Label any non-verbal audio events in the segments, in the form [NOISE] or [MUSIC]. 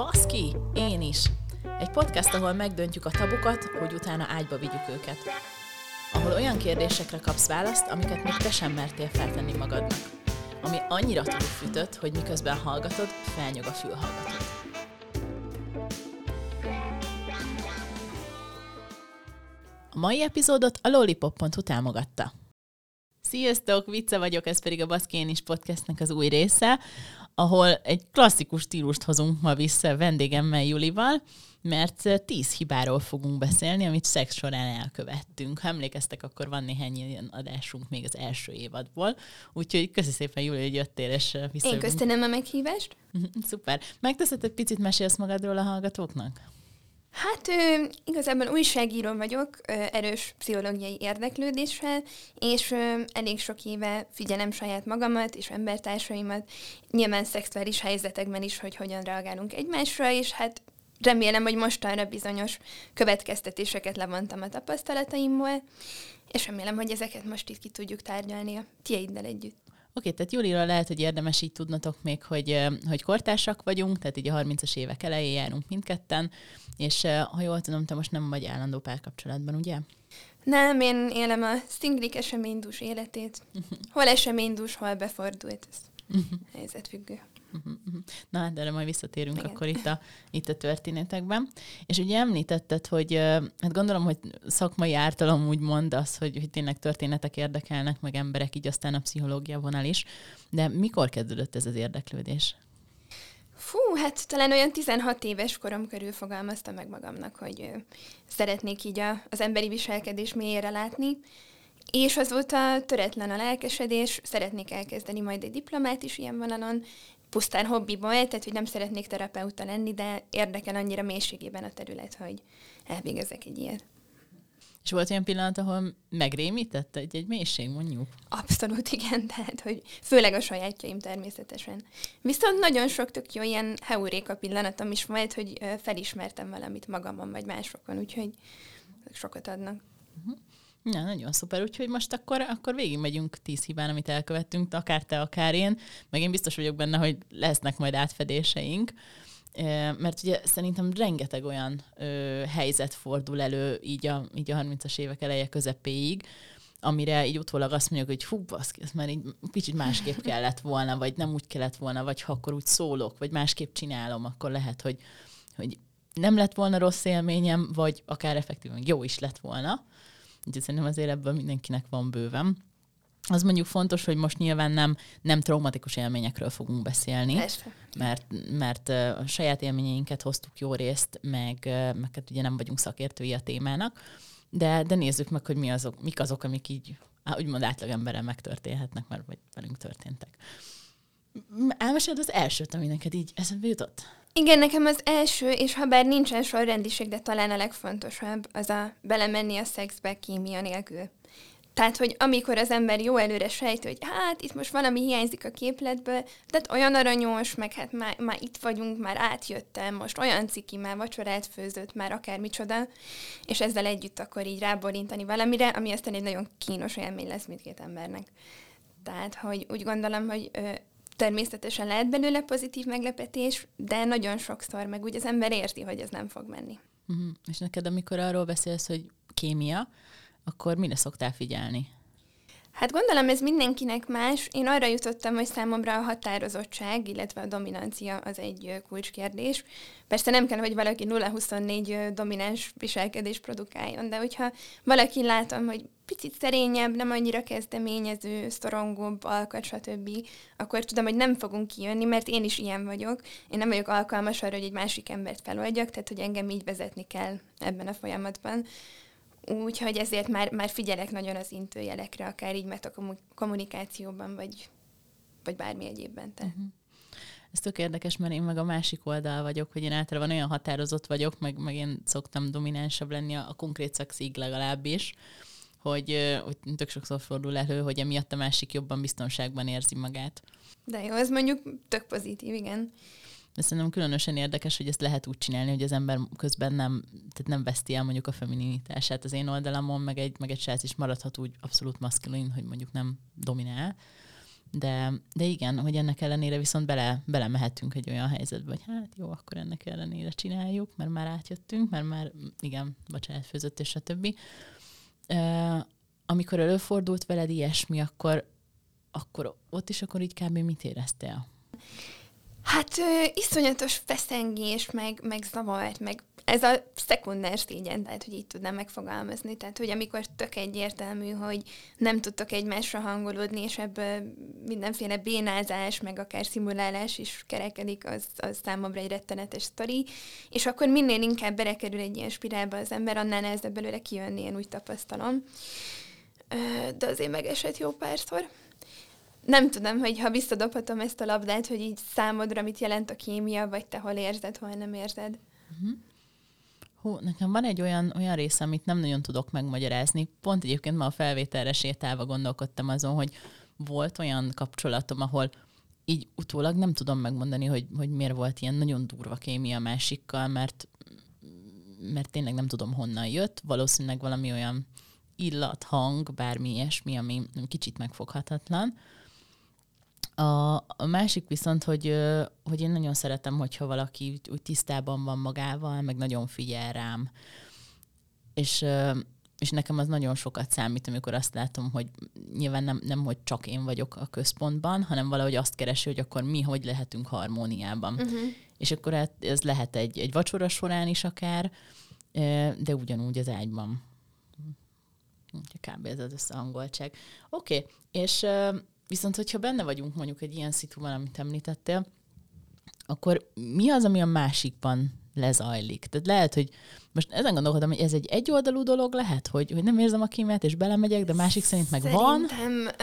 Baszki, én is! Egy podcast, ahol megdöntjük a tabukat, hogy utána ágyba vigyük őket. Ahol olyan kérdésekre kapsz választ, amiket még te sem mertél feltenni magadnak. Ami annyira túlfűtött, hogy miközben hallgatod, felnyog a fülhallgatód. A mai epizódot a lollipop.hu támogatta. Sziasztok, Vicce vagyok, ez pedig a Baszkén is podcastnek az új része, ahol egy klasszikus stílust hozunk ma vissza vendégemmel Julival, mert tíz hibáról fogunk beszélni, amit szex során elkövettünk. Ha emlékeztek, akkor van néhány ilyen adásunk még az első évadból, úgyhogy köszi szépen, Júli, hogy jöttél, és vissza. Én köszönöm a meghívást. [LAUGHS] Szuper. Megteszed egy picit mesélsz magadról a hallgatóknak? Hát ö, igazából újságíró vagyok, erős pszichológiai érdeklődéssel, és elég sok éve figyelem saját magamat és embertársaimat, nyilván szexuális helyzetekben is, hogy hogyan reagálunk egymásra, és hát remélem, hogy mostanra bizonyos következtetéseket levontam a tapasztalataimból, és remélem, hogy ezeket most itt ki tudjuk tárgyalni a tiéddel együtt. Oké, tehát Júlira lehet, hogy érdemes így tudnatok még, hogy, hogy kortársak vagyunk, tehát így a 30-as évek elején járunk mindketten, és ha jól tudom, te most nem vagy állandó párkapcsolatban, ugye? Nem, én élem a szinglik eseménydús életét. Hol eseménydús, hol befordult, ez helyzetfüggő. Na hát erre majd visszatérünk Igen. akkor itt a, itt a történetekben. És ugye említetted, hogy hát gondolom, hogy szakmai ártalom úgy mond az, hogy, hogy tényleg történetek érdekelnek, meg emberek, így aztán a pszichológia vonal is. De mikor kezdődött ez az érdeklődés? Fú, hát talán olyan 16 éves korom körül fogalmaztam meg magamnak, hogy szeretnék így a, az emberi viselkedés mélyére látni, és azóta töretlen a lelkesedés, szeretnék elkezdeni majd egy diplomát is ilyen vonalon, pusztán hobbiból, tehát hogy nem szeretnék terapeuta lenni, de érdekel annyira mélységében a terület, hogy elvégezek egy ilyet. És volt olyan pillanat, ahol megrémített egy, egy mélység, mondjuk? Abszolút igen, tehát hogy főleg a sajátjaim természetesen. Viszont nagyon sok tök jó ilyen heuréka pillanatom is volt, hogy felismertem valamit magamon vagy másokon, úgyhogy sokat adnak. Uh-huh. Ja, nagyon szuper, úgyhogy most akkor, akkor végigmegyünk tíz hibán, amit elkövettünk, akár te, akár én, meg én biztos vagyok benne, hogy lesznek majd átfedéseink, mert ugye szerintem rengeteg olyan ö, helyzet fordul elő így a, így a 30-as évek eleje közepéig, amire így utólag azt mondjuk, hogy hú, baszki, ez már így kicsit másképp [LAUGHS] kellett volna, vagy nem úgy kellett volna, vagy ha akkor úgy szólok, vagy másképp csinálom, akkor lehet, hogy, hogy nem lett volna rossz élményem, vagy akár effektíven jó is lett volna. Úgyhogy szerintem azért ebből mindenkinek van bőven. Az mondjuk fontos, hogy most nyilván nem, nem traumatikus élményekről fogunk beszélni, Persze. mert, mert a saját élményeinket hoztuk jó részt, meg, meg hát ugye nem vagyunk szakértői a témának, de, de nézzük meg, hogy mi azok, mik azok, amik így úgymond átlagemberrel megtörténhetnek, mert vagy velünk történtek. Elmeséled az elsőt, ami neked így eszembe jutott? Igen, nekem az első, és ha bár nincsen sorrendiség, de talán a legfontosabb, az a belemenni a szexbe kémia nélkül. Tehát, hogy amikor az ember jó előre sejti, hogy hát itt most valami hiányzik a képletből, tehát olyan aranyos, meg hát már, már itt vagyunk, már átjöttem, most olyan ciki, már vacsorát főzött, már akár micsoda, és ezzel együtt akkor így ráborintani valamire, ami aztán egy nagyon kínos élmény lesz mindkét embernek. Tehát, hogy úgy gondolom, hogy ö, természetesen lehet belőle pozitív meglepetés, de nagyon sokszor meg úgy az ember érti, hogy ez nem fog menni. Uh-huh. És neked, amikor arról beszélsz, hogy kémia, akkor mire szoktál figyelni? Hát gondolom ez mindenkinek más. Én arra jutottam, hogy számomra a határozottság, illetve a dominancia az egy kulcskérdés. Persze nem kell, hogy valaki 0-24 domináns viselkedés produkáljon, de hogyha valaki látom, hogy picit szerényebb, nem annyira kezdeményező, szorongóbb, alkat, stb., akkor tudom, hogy nem fogunk kijönni, mert én is ilyen vagyok. Én nem vagyok alkalmas arra, hogy egy másik embert feloldjak, tehát hogy engem így vezetni kell ebben a folyamatban. Úgyhogy ezért már, már figyelek nagyon az intőjelekre, akár így mert a kommunikációban, vagy, vagy bármi egyébben. Te. Uh-huh. Ez tök érdekes, mert én meg a másik oldal vagyok, hogy én általában olyan határozott vagyok, meg, meg én szoktam dominánsabb lenni a, a konkrét szexig legalábbis, hogy, hogy tök sokszor fordul elő, hogy emiatt a másik jobban biztonságban érzi magát. De jó, ez mondjuk tök pozitív, igen. De szerintem különösen érdekes, hogy ezt lehet úgy csinálni, hogy az ember közben nem, tehát nem veszti el mondjuk a femininitását az én oldalamon, meg egy, meg egy srác is maradhat úgy abszolút maszkulin, hogy mondjuk nem dominál. De, de igen, hogy ennek ellenére viszont bele, belemehetünk egy olyan helyzetbe, hogy hát jó, akkor ennek ellenére csináljuk, mert már átjöttünk, mert már igen, bocsánat, főzött és többi. Uh, amikor előfordult veled ilyesmi, akkor, akkor ott is akkor így kb. mit éreztél? Hát ö, iszonyatos feszengés, meg, meg zavart, meg ez a szekunder szégyen, tehát hogy így tudnám megfogalmazni. Tehát, hogy amikor tök egyértelmű, hogy nem tudtok egymásra hangolódni, és ebből mindenféle bénázás, meg akár szimulálás is kerekedik, az, az számomra egy rettenetes sztori. És akkor minél inkább berekerül egy ilyen spirálba az ember, annál nehezebb belőle kijönni, én úgy tapasztalom. De azért megesett jó párszor nem tudom, hogy ha visszadobhatom ezt a labdát, hogy így számodra mit jelent a kémia, vagy te hol érzed, hol nem érzed. Uh-huh. Hú, nekem van egy olyan, olyan része, amit nem nagyon tudok megmagyarázni. Pont egyébként ma a felvételre sétálva gondolkodtam azon, hogy volt olyan kapcsolatom, ahol így utólag nem tudom megmondani, hogy, hogy miért volt ilyen nagyon durva kémia másikkal, mert, mert tényleg nem tudom honnan jött. Valószínűleg valami olyan illat, hang, bármi ilyesmi, ami kicsit megfoghatatlan. A, a másik viszont, hogy, hogy én nagyon szeretem, hogyha valaki úgy tisztában van magával, meg nagyon figyel rám. És, és nekem az nagyon sokat számít, amikor azt látom, hogy nyilván nem, nem, hogy csak én vagyok a központban, hanem valahogy azt keresi, hogy akkor mi hogy lehetünk harmóniában. Uh-huh. És akkor hát ez lehet egy, egy vacsora során is akár, de ugyanúgy az ágyban. Kb. ez az összehangoltság. Oké, okay. és Viszont, hogyha benne vagyunk mondjuk egy ilyen szituban, amit említettél, akkor mi az, ami a másikban lezajlik? Tehát lehet, hogy most ezen gondolkodom, hogy ez egy egyoldalú dolog lehet, hogy, hogy nem érzem a kémiát, és belemegyek, de másik szerint meg Szerintem, van. Szerintem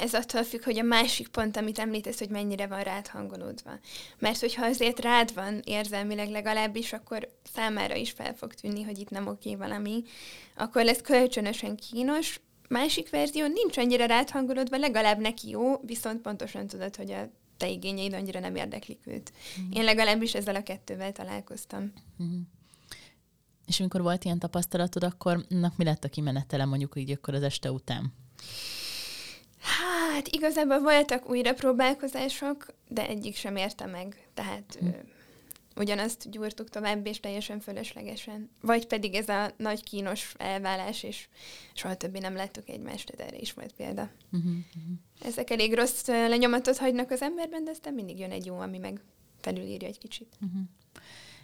ez attól függ, hogy a másik pont, amit említesz, hogy mennyire van rád hangolódva. Mert hogyha azért rád van érzelmileg legalábbis, akkor számára is fel fog tűnni, hogy itt nem oké valami, akkor lesz kölcsönösen kínos, másik verzió nincs annyira ráthangolódva, legalább neki jó, viszont pontosan tudod, hogy a te igényeid annyira nem érdeklik őt. Mm. Én legalábbis ezzel a kettővel találkoztam. Mm. És amikor volt ilyen tapasztalatod, akkor mi lett a kimenetele mondjuk így akkor az este után? Hát igazából voltak újra próbálkozások, de egyik sem érte meg. Tehát mm ugyanazt gyúrtuk tovább, és teljesen fölöslegesen. Vagy pedig ez a nagy kínos elválás, és soha többé nem láttuk egymást, de erre is volt példa. Uh-huh. Ezek elég rossz lenyomatot hagynak az emberben, de aztán mindig jön egy jó, ami meg felülírja egy kicsit. Uh-huh.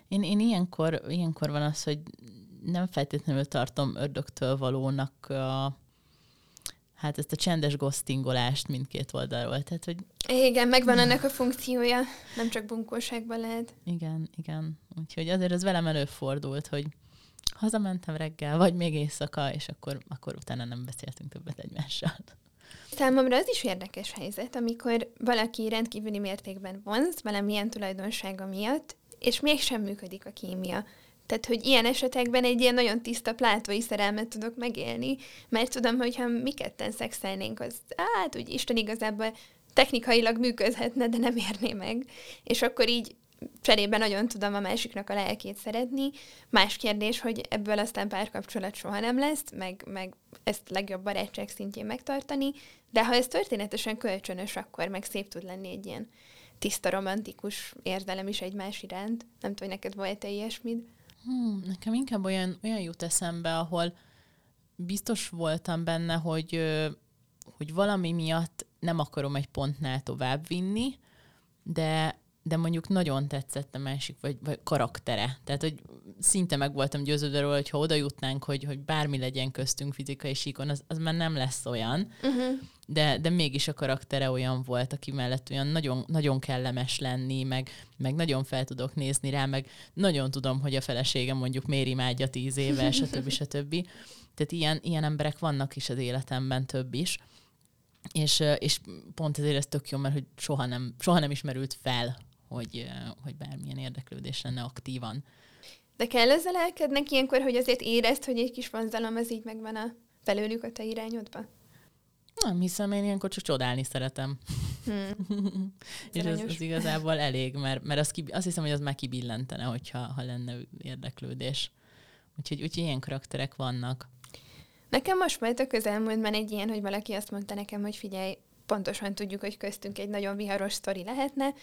Én, én ilyenkor, ilyenkor van az, hogy nem feltétlenül tartom ördögtől valónak a, hát ezt a csendes ghostingolást mindkét oldalról. Tehát, hogy... Igen, megvan ennek a funkciója, nem csak bunkóságban lehet. Igen, igen. Úgyhogy azért ez velem előfordult, hogy hazamentem reggel, vagy még éjszaka, és akkor, akkor utána nem beszéltünk többet egymással. Számomra az is érdekes helyzet, amikor valaki rendkívüli mértékben vonz valamilyen tulajdonsága miatt, és mégsem működik a kémia. Tehát, hogy ilyen esetekben egy ilyen nagyon tiszta plátói szerelmet tudok megélni, mert tudom, hogy ha mi ketten szexelnénk, az hát úgy Isten igazából technikailag működhetne, de nem érné meg. És akkor így cserébe nagyon tudom a másiknak a lelkét szeretni. Más kérdés, hogy ebből aztán párkapcsolat soha nem lesz, meg, meg ezt legjobb barátság szintjén megtartani, de ha ez történetesen kölcsönös, akkor meg szép tud lenni egy ilyen tiszta romantikus érzelem is egymás iránt. Nem tudom, hogy neked volt-e ilyesmid? Hmm, nekem inkább olyan, olyan jut eszembe, ahol biztos voltam benne, hogy, hogy valami miatt nem akarom egy pontnál tovább vinni, de, de mondjuk nagyon tetszett a másik, vagy, vagy karaktere. Tehát, hogy szinte meg voltam győződve róla, hogy ha oda jutnánk, hogy, hogy bármi legyen köztünk fizikai síkon, az, az már nem lesz olyan. Uh-huh de, de mégis a karaktere olyan volt, aki mellett olyan nagyon, nagyon kellemes lenni, meg, meg nagyon fel tudok nézni rá, meg nagyon tudom, hogy a feleségem mondjuk miért imádja tíz éve, [LAUGHS] stb. stb. Tehát ilyen, ilyen emberek vannak is az életemben több is. És, és pont ezért ez tök jó, mert hogy soha nem, soha nem ismerült fel, hogy, hogy bármilyen érdeklődés lenne aktívan. De kell ezzel elkednek ilyenkor, hogy azért érezd, hogy egy kis vonzalom az így megvan a belőlük a te irányodba? Nem hiszem, én ilyenkor csak csodálni szeretem. Hmm. [LAUGHS] és ez, ez igazából elég, mert, mert az ki, azt hiszem, hogy az már kibillentene, hogyha ha lenne érdeklődés. Úgyhogy, úgyhogy ilyen karakterek vannak. Nekem most volt a közelmúltban egy ilyen, hogy valaki azt mondta nekem, hogy figyelj, pontosan tudjuk, hogy köztünk egy nagyon viharos sztori lehetne,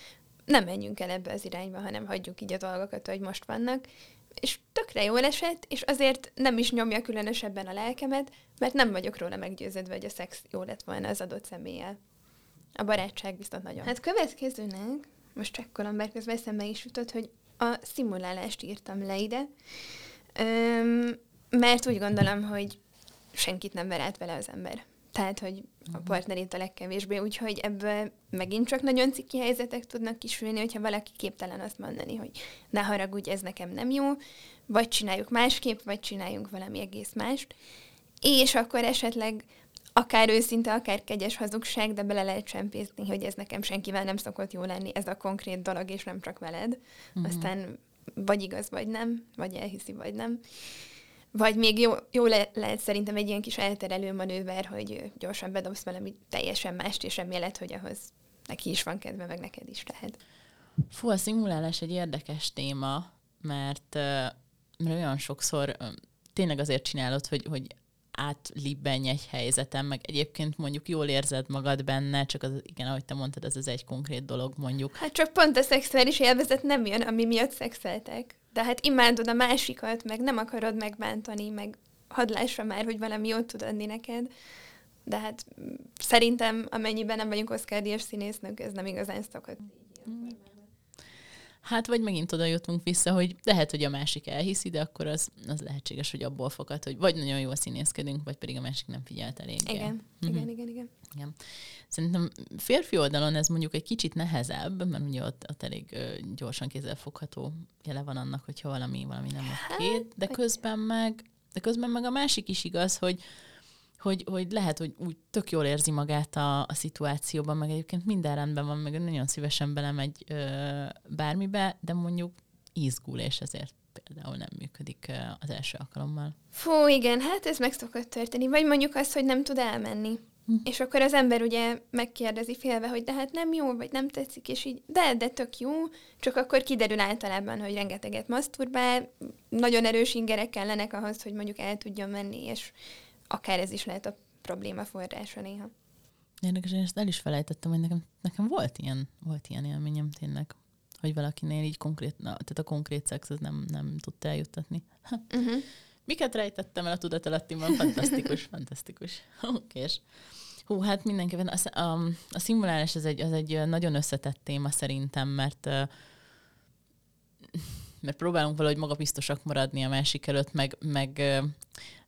nem menjünk el ebbe az irányba, hanem hagyjuk így a dolgokat, hogy most vannak. És tökre jól esett, és azért nem is nyomja különösebben a lelkemet, mert nem vagyok róla meggyőződve, hogy a szex jó lett volna az adott személlyel. A barátság viszont nagyon. Hát következőnek, most csekkolom, mert közben eszembe is jutott, hogy a szimulálást írtam le ide, öm, mert úgy gondolom, hogy senkit nem ver át vele az ember. Tehát, hogy a mhm. partnerét a legkevésbé, úgyhogy ebből megint csak nagyon ciki helyzetek tudnak kisülni, hogyha valaki képtelen azt mondani, hogy ne haragudj, ez nekem nem jó, vagy csináljuk másképp, vagy csináljunk valami egész mást. És akkor esetleg akár őszinte, akár kegyes hazugság, de bele lehet csempészni, hogy ez nekem senkivel nem szokott jó lenni, ez a konkrét dolog, és nem csak veled. Uh-huh. Aztán vagy igaz, vagy nem, vagy elhiszi, vagy nem. Vagy még jó, jó le, lehet szerintem egy ilyen kis elterelő manőver, hogy gyorsan bedobsz valami teljesen mást, és reméled, hogy ahhoz neki is van kedve, meg neked is lehet. Fú, a szimulálás egy érdekes téma, mert, mert olyan sokszor tényleg azért csinálod, hogy, hogy átlibbenj egy helyzetem, meg egyébként mondjuk jól érzed magad benne, csak az, igen, ahogy te mondtad, ez az egy konkrét dolog mondjuk. Hát csak pont a szexuális élvezet nem jön, ami miatt szexeltek. De hát imádod a másikat, meg nem akarod megbántani, meg hadd lássa már, hogy valami jót tud adni neked. De hát szerintem, amennyiben nem vagyunk Oscar Díjas színésznök, ez nem igazán szokott. Mm. Hát vagy megint oda jutunk vissza, hogy lehet, hogy a másik elhiszi, de akkor az, az lehetséges, hogy abból fogad, hogy vagy nagyon jól színészkedünk, vagy pedig a másik nem figyelt elég. Igen, mm-hmm. igen, igen, igen. igen. Szerintem férfi oldalon ez mondjuk egy kicsit nehezebb, mert ugye ott, ott elég gyorsan kézzelfogható jele van annak, hogyha valami, valami nem oké, hát, de közben meg, de közben meg a másik is igaz, hogy, hogy, hogy lehet, hogy úgy tök jól érzi magát a, a szituációban, meg egyébként minden rendben van, meg nagyon szívesen belemegy ö, bármibe, de mondjuk izgul, és ezért például nem működik az első alkalommal. Fú, igen, hát ez meg szokott történni. Vagy mondjuk azt, hogy nem tud elmenni. Hm. És akkor az ember ugye megkérdezi félve, hogy de hát nem jó, vagy nem tetszik, és így, de, de tök jó, csak akkor kiderül általában, hogy rengeteget maszturbál, nagyon erős ingerek kellenek ahhoz, hogy mondjuk el tudjon menni, és akár ez is lehet a probléma forrása néha. Érdekes, én ezt el is felejtettem, hogy nekem, nekem volt, ilyen, volt ilyen élményem tényleg, hogy valakinél így konkrét, na, tehát a konkrét szex az nem, nem tudta eljuttatni. Uh-huh. Miket rejtettem el a tudatalattimban? Fantasztikus, [LAUGHS] fantasztikus. Oké. Hú, hát mindenképpen a, a, a szimulálás az egy, az egy nagyon összetett téma szerintem, mert mert próbálunk valahogy magabiztosak maradni a másik előtt, meg, meg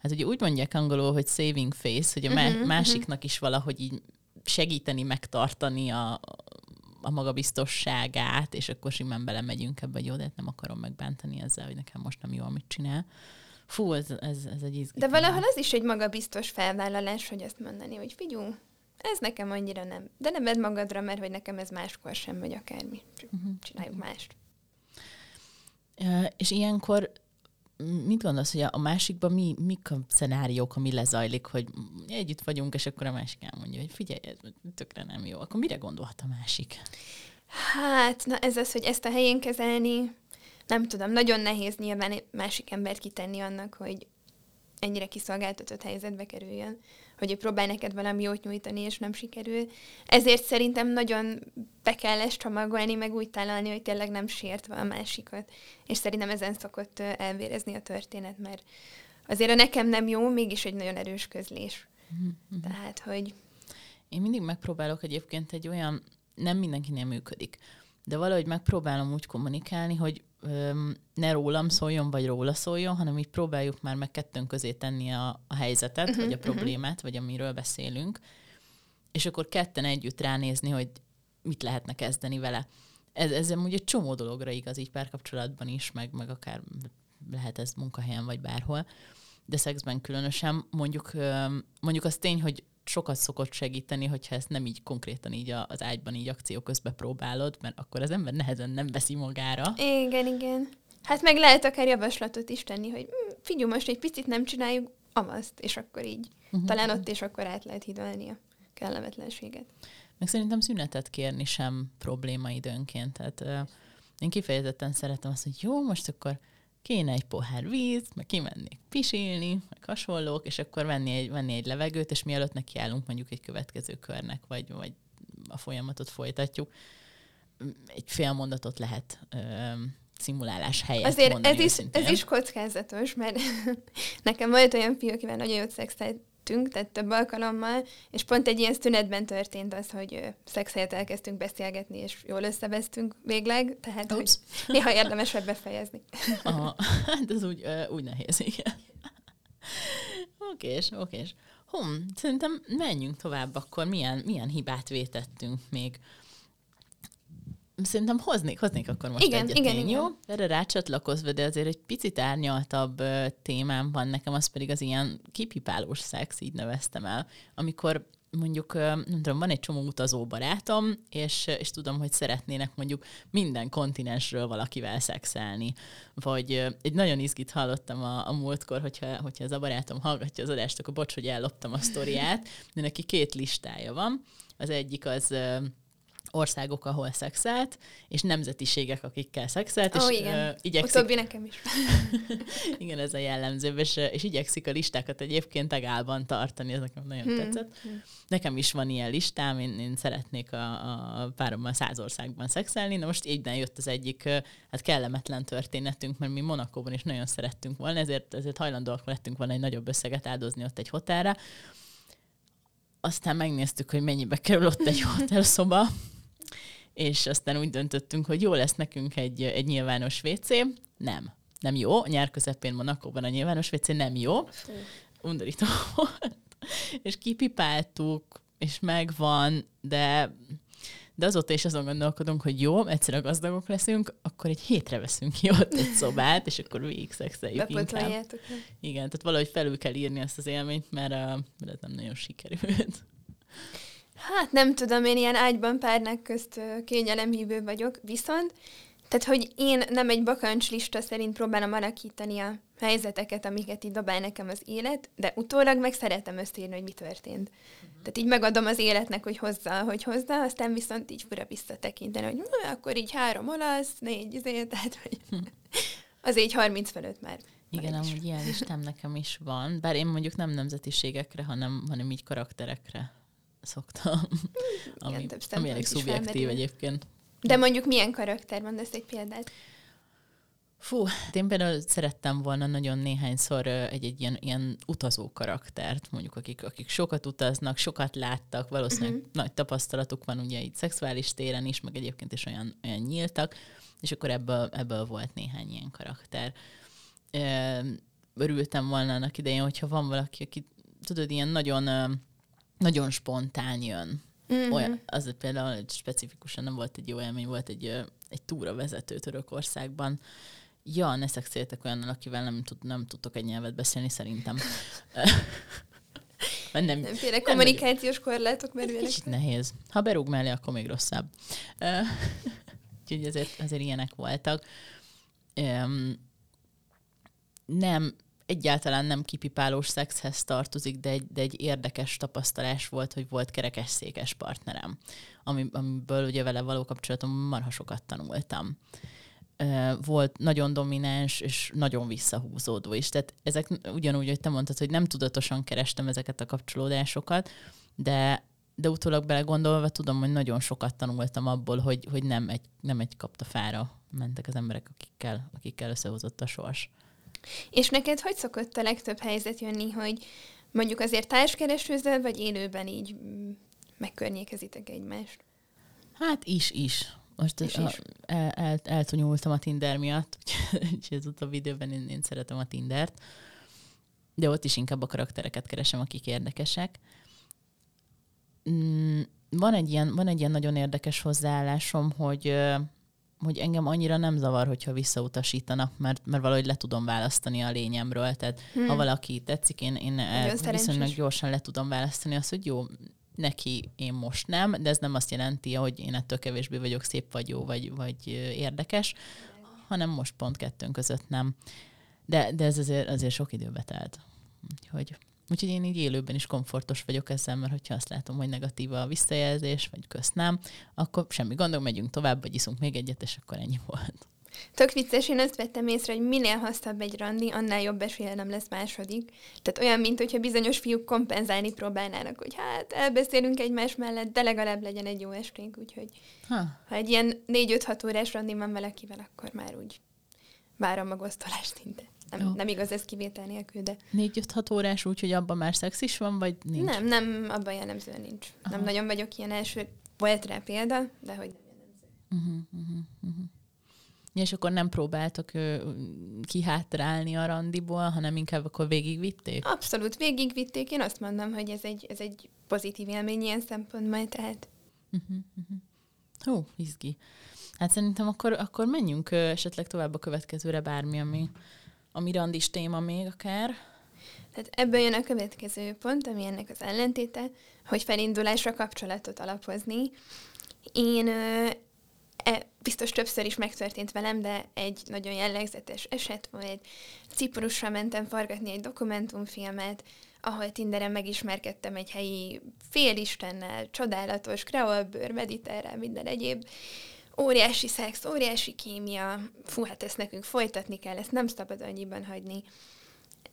hát ugye úgy mondják angolul, hogy saving face, hogy a uh-huh, másiknak is valahogy így segíteni, megtartani a, a magabiztosságát, és akkor simán belemegyünk ebbe, hogy jó, de hát nem akarom megbántani ezzel, hogy nekem most nem jó, amit csinál. Fú, ez, ez, ez egy izgalmas. De valahol az is egy magabiztos felvállalás, hogy ezt mondani, hogy figyú, ez nekem annyira nem. De nem vedd magadra, mert hogy nekem ez máskor sem, vagy akármi. uh-huh. csináljuk mást. És ilyenkor mit gondolsz, hogy a másikban mi, mik a szenáriók, ami lezajlik, hogy együtt vagyunk, és akkor a másik elmondja, hogy figyelj, ez tökre nem jó. Akkor mire gondolhat a másik? Hát, na ez az, hogy ezt a helyén kezelni, nem tudom, nagyon nehéz nyilván másik embert kitenni annak, hogy ennyire kiszolgáltatott helyzetbe kerüljön hogy ő próbál neked valami jót nyújtani, és nem sikerül. Ezért szerintem nagyon be kell ezt csomagolni, meg úgy találni, hogy tényleg nem sértve a másikat. És szerintem ezen szokott elvérezni a történet, mert azért a nekem nem jó, mégis egy nagyon erős közlés. Mm-hmm. Tehát, hogy... Én mindig megpróbálok egyébként egy olyan, nem mindenkinél működik, de valahogy megpróbálom úgy kommunikálni, hogy öm, ne rólam szóljon, vagy róla szóljon, hanem így próbáljuk már meg kettőnk közé tenni a, a helyzetet, uh-huh, vagy a mhm. problémát, uh-huh. vagy amiről beszélünk, és akkor ketten együtt ránézni, hogy mit lehetne kezdeni vele. Ez, ez amúgy egy csomó dologra igaz, így párkapcsolatban is, meg, meg akár lehet ez munkahelyen, vagy bárhol, de szexben különösen. Mondjuk, mondjuk az tény, hogy sokat szokott segíteni, hogyha ezt nem így konkrétan így az ágyban így akció közben próbálod, mert akkor az ember nehezen nem veszi magára. Igen, igen. Hát meg lehet akár javaslatot is tenni, hogy hm, figyelj, most egy picit nem csináljuk amaszt, és akkor így. Uh-huh. Talán ott és akkor át lehet hidalni a kellemetlenséget. Meg szerintem szünetet kérni sem probléma időnként. Tehát uh, én kifejezetten szeretem azt, hogy jó, most akkor kéne egy pohár víz, meg kimennék pisilni, meg hasonlók, és akkor venni egy, venni egy levegőt, és mielőtt nekiállunk mondjuk egy következő körnek, vagy, vagy a folyamatot folytatjuk, egy fél mondatot lehet ö, szimulálás helyett Azért ez is, ez is kockázatos, mert [LAUGHS] nekem volt olyan fiú, akivel nagyon jót szexeltünk, tehát több alkalommal, és pont egy ilyen szünetben történt az, hogy szexelt elkezdtünk beszélgetni, és jól összevesztünk végleg, tehát hogy [LAUGHS] néha érdemes befejezni. [LAUGHS] Aha, hát ez úgy, úgy nehéz, igen. [LAUGHS] Okés, okés. Hum, szerintem menjünk tovább akkor. Milyen, milyen hibát vétettünk még? Szerintem hoznék, hoznék akkor most igen, egyet igen, én, igen. jó? Erre rácsatlakozva, de azért egy picit árnyaltabb témám van nekem, az pedig az ilyen kipipálós szex, így neveztem el, amikor mondjuk, nem tudom, van egy csomó utazó barátom, és, és tudom, hogy szeretnének mondjuk minden kontinensről valakivel szexelni. Vagy egy nagyon izgit hallottam a, a múltkor, hogyha, hogyha ez a barátom hallgatja az adást, akkor bocs, hogy elloptam a sztoriát, de neki két listája van. Az egyik az országok, ahol szexelt, és nemzetiségek, akikkel szexelt. Ó, és, igen. Uh, igyekszik... Utóbbi nekem is. [LAUGHS] igen, ez a jellemző, és, és igyekszik a listákat egyébként tegálban tartani, ez nekem nagyon hmm. tetszett. Hmm. Nekem is van ilyen listám, én, én szeretnék a, a párommal száz országban szexelni, na most így jött az egyik hát kellemetlen történetünk, mert mi Monakóban is nagyon szerettünk volna, ezért, ezért hajlandóak lettünk volna egy nagyobb összeget áldozni ott egy hotelre. Aztán megnéztük, hogy mennyibe kerül ott egy hotelszoba, és aztán úgy döntöttünk, hogy jó lesz nekünk egy, egy nyilvános WC. Nem. Nem jó. Nyár közepén Monakóban a nyilvános WC nem jó. Undorító volt. és kipipáltuk, és megvan, de de azóta is azon gondolkodunk, hogy jó, egyszer gazdagok leszünk, akkor egy hétre veszünk ki ott egy szobát, és akkor végig szexeljük inkább. Igen, tehát valahogy felül kell írni ezt az élményt, mert, uh, mert ez nem nagyon sikerült. Hát nem tudom, én ilyen ágyban párnak közt kényelemhívő vagyok, viszont tehát, hogy én nem egy bakancslista szerint próbálom alakítani a helyzeteket, amiket így dobál nekem az élet, de utólag meg szeretem összeírni, hogy mi történt. Uh-huh. Tehát így megadom az életnek, hogy hozza, hogy hozza, aztán viszont így fura visszatekinteni, hogy akkor így három olasz, négy izé, [LAUGHS] tehát hogy hm. az így 30 fölött már. Igen, amúgy ilyen listám nekem is van, bár én mondjuk nem nemzetiségekre, hanem, hanem így karakterekre szoktam. Igen, ami elég szubjektív egyébként. De mondjuk milyen karakter, mondasz egy példát? Fú, hát én például szerettem volna nagyon néhányszor egy-egy ilyen, ilyen utazó karaktert, mondjuk akik, akik sokat utaznak, sokat láttak, valószínűleg uh-huh. nagy tapasztalatuk van ugye itt szexuális téren is, meg egyébként is olyan, olyan nyíltak, és akkor ebből, ebből volt néhány ilyen karakter. Örültem volna annak idején, hogyha van valaki, aki tudod, ilyen nagyon nagyon spontán jön. Mm-hmm. Olyan, az például egy specifikusan nem volt egy jó élmény, volt egy, egy túra vezető Törökországban. Ja, ne szexéltek olyannal, akivel nem, tud, nem tudtok egy nyelvet beszélni, szerintem. [LAUGHS] Mert nem, Nemféle kommunikációs nem, korlátok merülnek. Kicsit nehéz. Ha berúg mellé, akkor még rosszabb. [LAUGHS] Úgyhogy ezért, ezért ilyenek voltak. Um, nem, egyáltalán nem kipipálós szexhez tartozik, de egy, de egy érdekes tapasztalás volt, hogy volt kerekes székes partnerem, ami, amiből ugye vele való kapcsolatom marha sokat tanultam. Volt nagyon domináns és nagyon visszahúzódó is. Tehát ezek ugyanúgy, hogy te mondtad, hogy nem tudatosan kerestem ezeket a kapcsolódásokat, de, de utólag belegondolva tudom, hogy nagyon sokat tanultam abból, hogy, hogy nem, egy, nem egy kaptafára mentek az emberek, akikkel, akikkel összehozott a sors. És neked hogy szokott a legtöbb helyzet jönni, hogy mondjuk azért társkeresőzöl, vagy élőben így mm, megkörnyékezitek egymást? Hát is, is. Most is, a, is. El, el, eltonyultam a Tinder miatt, [LAUGHS] úgyhogy ott a videóban én, én szeretem a Tindert, de ott is inkább a karaktereket keresem, akik érdekesek. Mm, van egy ilyen, van egy ilyen nagyon érdekes hozzáállásom, hogy hogy engem annyira nem zavar, hogyha visszautasítanak, mert, mert valahogy le tudom választani a lényemről. Tehát hmm. ha valaki tetszik, én, én el, viszonylag gyorsan le tudom választani azt, hogy jó, neki én most nem, de ez nem azt jelenti, hogy én ettől kevésbé vagyok szép vagy jó, vagy, vagy érdekes, hanem most pont kettőnk között nem. De, de ez azért, azért sok időbe telt. Úgyhogy Úgyhogy én így élőben is komfortos vagyok ezzel, mert hogyha azt látom, hogy negatív a visszajelzés, vagy kösz nem, akkor semmi gondom, megyünk tovább, vagy iszunk még egyet, és akkor ennyi volt. Tök vicces, én azt vettem észre, hogy minél hosszabb egy randi, annál jobb esélye nem lesz második. Tehát olyan, mint hogyha bizonyos fiúk kompenzálni próbálnának, hogy hát elbeszélünk egymás mellett, de legalább legyen egy jó esténk, úgyhogy ha, ha egy ilyen 4-5-6 órás randi van valakivel, akkor már úgy várom a gosztolást szinte. Nem, nem igaz ez kivétel nélkül, de... 4-5-6 órás, úgyhogy abban már szex is van, vagy nincs? Nem, nem, abban jellemzően nincs. Aha. Nem nagyon vagyok ilyen első, volt rá példa, de hogy nem jellemző. Uh-huh, uh-huh, uh-huh. És akkor nem próbáltok ö, kihátrálni a randiból, hanem inkább akkor végigvitték? Abszolút végigvitték. Én azt mondom, hogy ez egy, ez egy pozitív élmény ilyen szempontból, tehát... Uh-huh, uh-huh. Hú, izgi. Hát szerintem akkor, akkor menjünk ö, esetleg tovább a következőre bármi, ami, ami randis téma még akár. Tehát ebből jön a következő pont, ami ennek az ellentéte, hogy felindulásra kapcsolatot alapozni. Én ö, e, biztos többször is megtörtént velem, de egy nagyon jellegzetes eset volt. Ciprusra mentem forgatni egy dokumentumfilmet, ahol Tinderen megismerkedtem egy helyi félistennel, csodálatos, kreolbőr, mediterrán, minden egyéb. Óriási szex, óriási kémia, fú, hát ezt nekünk folytatni kell, ezt nem szabad annyiban hagyni.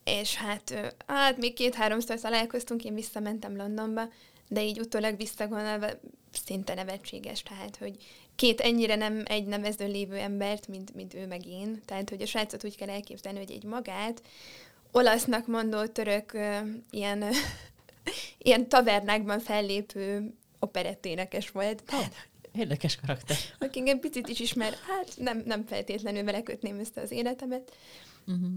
És hát, hát még két-háromszor találkoztunk, én visszamentem Londonba, de így utólag visszagondolva szinte nevetséges, tehát, hogy két ennyire nem egy nevező lévő embert, mint, mint ő meg én. Tehát, hogy a srácot úgy kell elképzelni, hogy egy magát, olasznak mondó török ilyen, [LAUGHS] ilyen tavernákban fellépő operetténekes volt. Tehát, Érdekes karakter. Aki engem picit is ismer, hát nem, nem feltétlenül vele kötném össze az életemet. Uh-huh.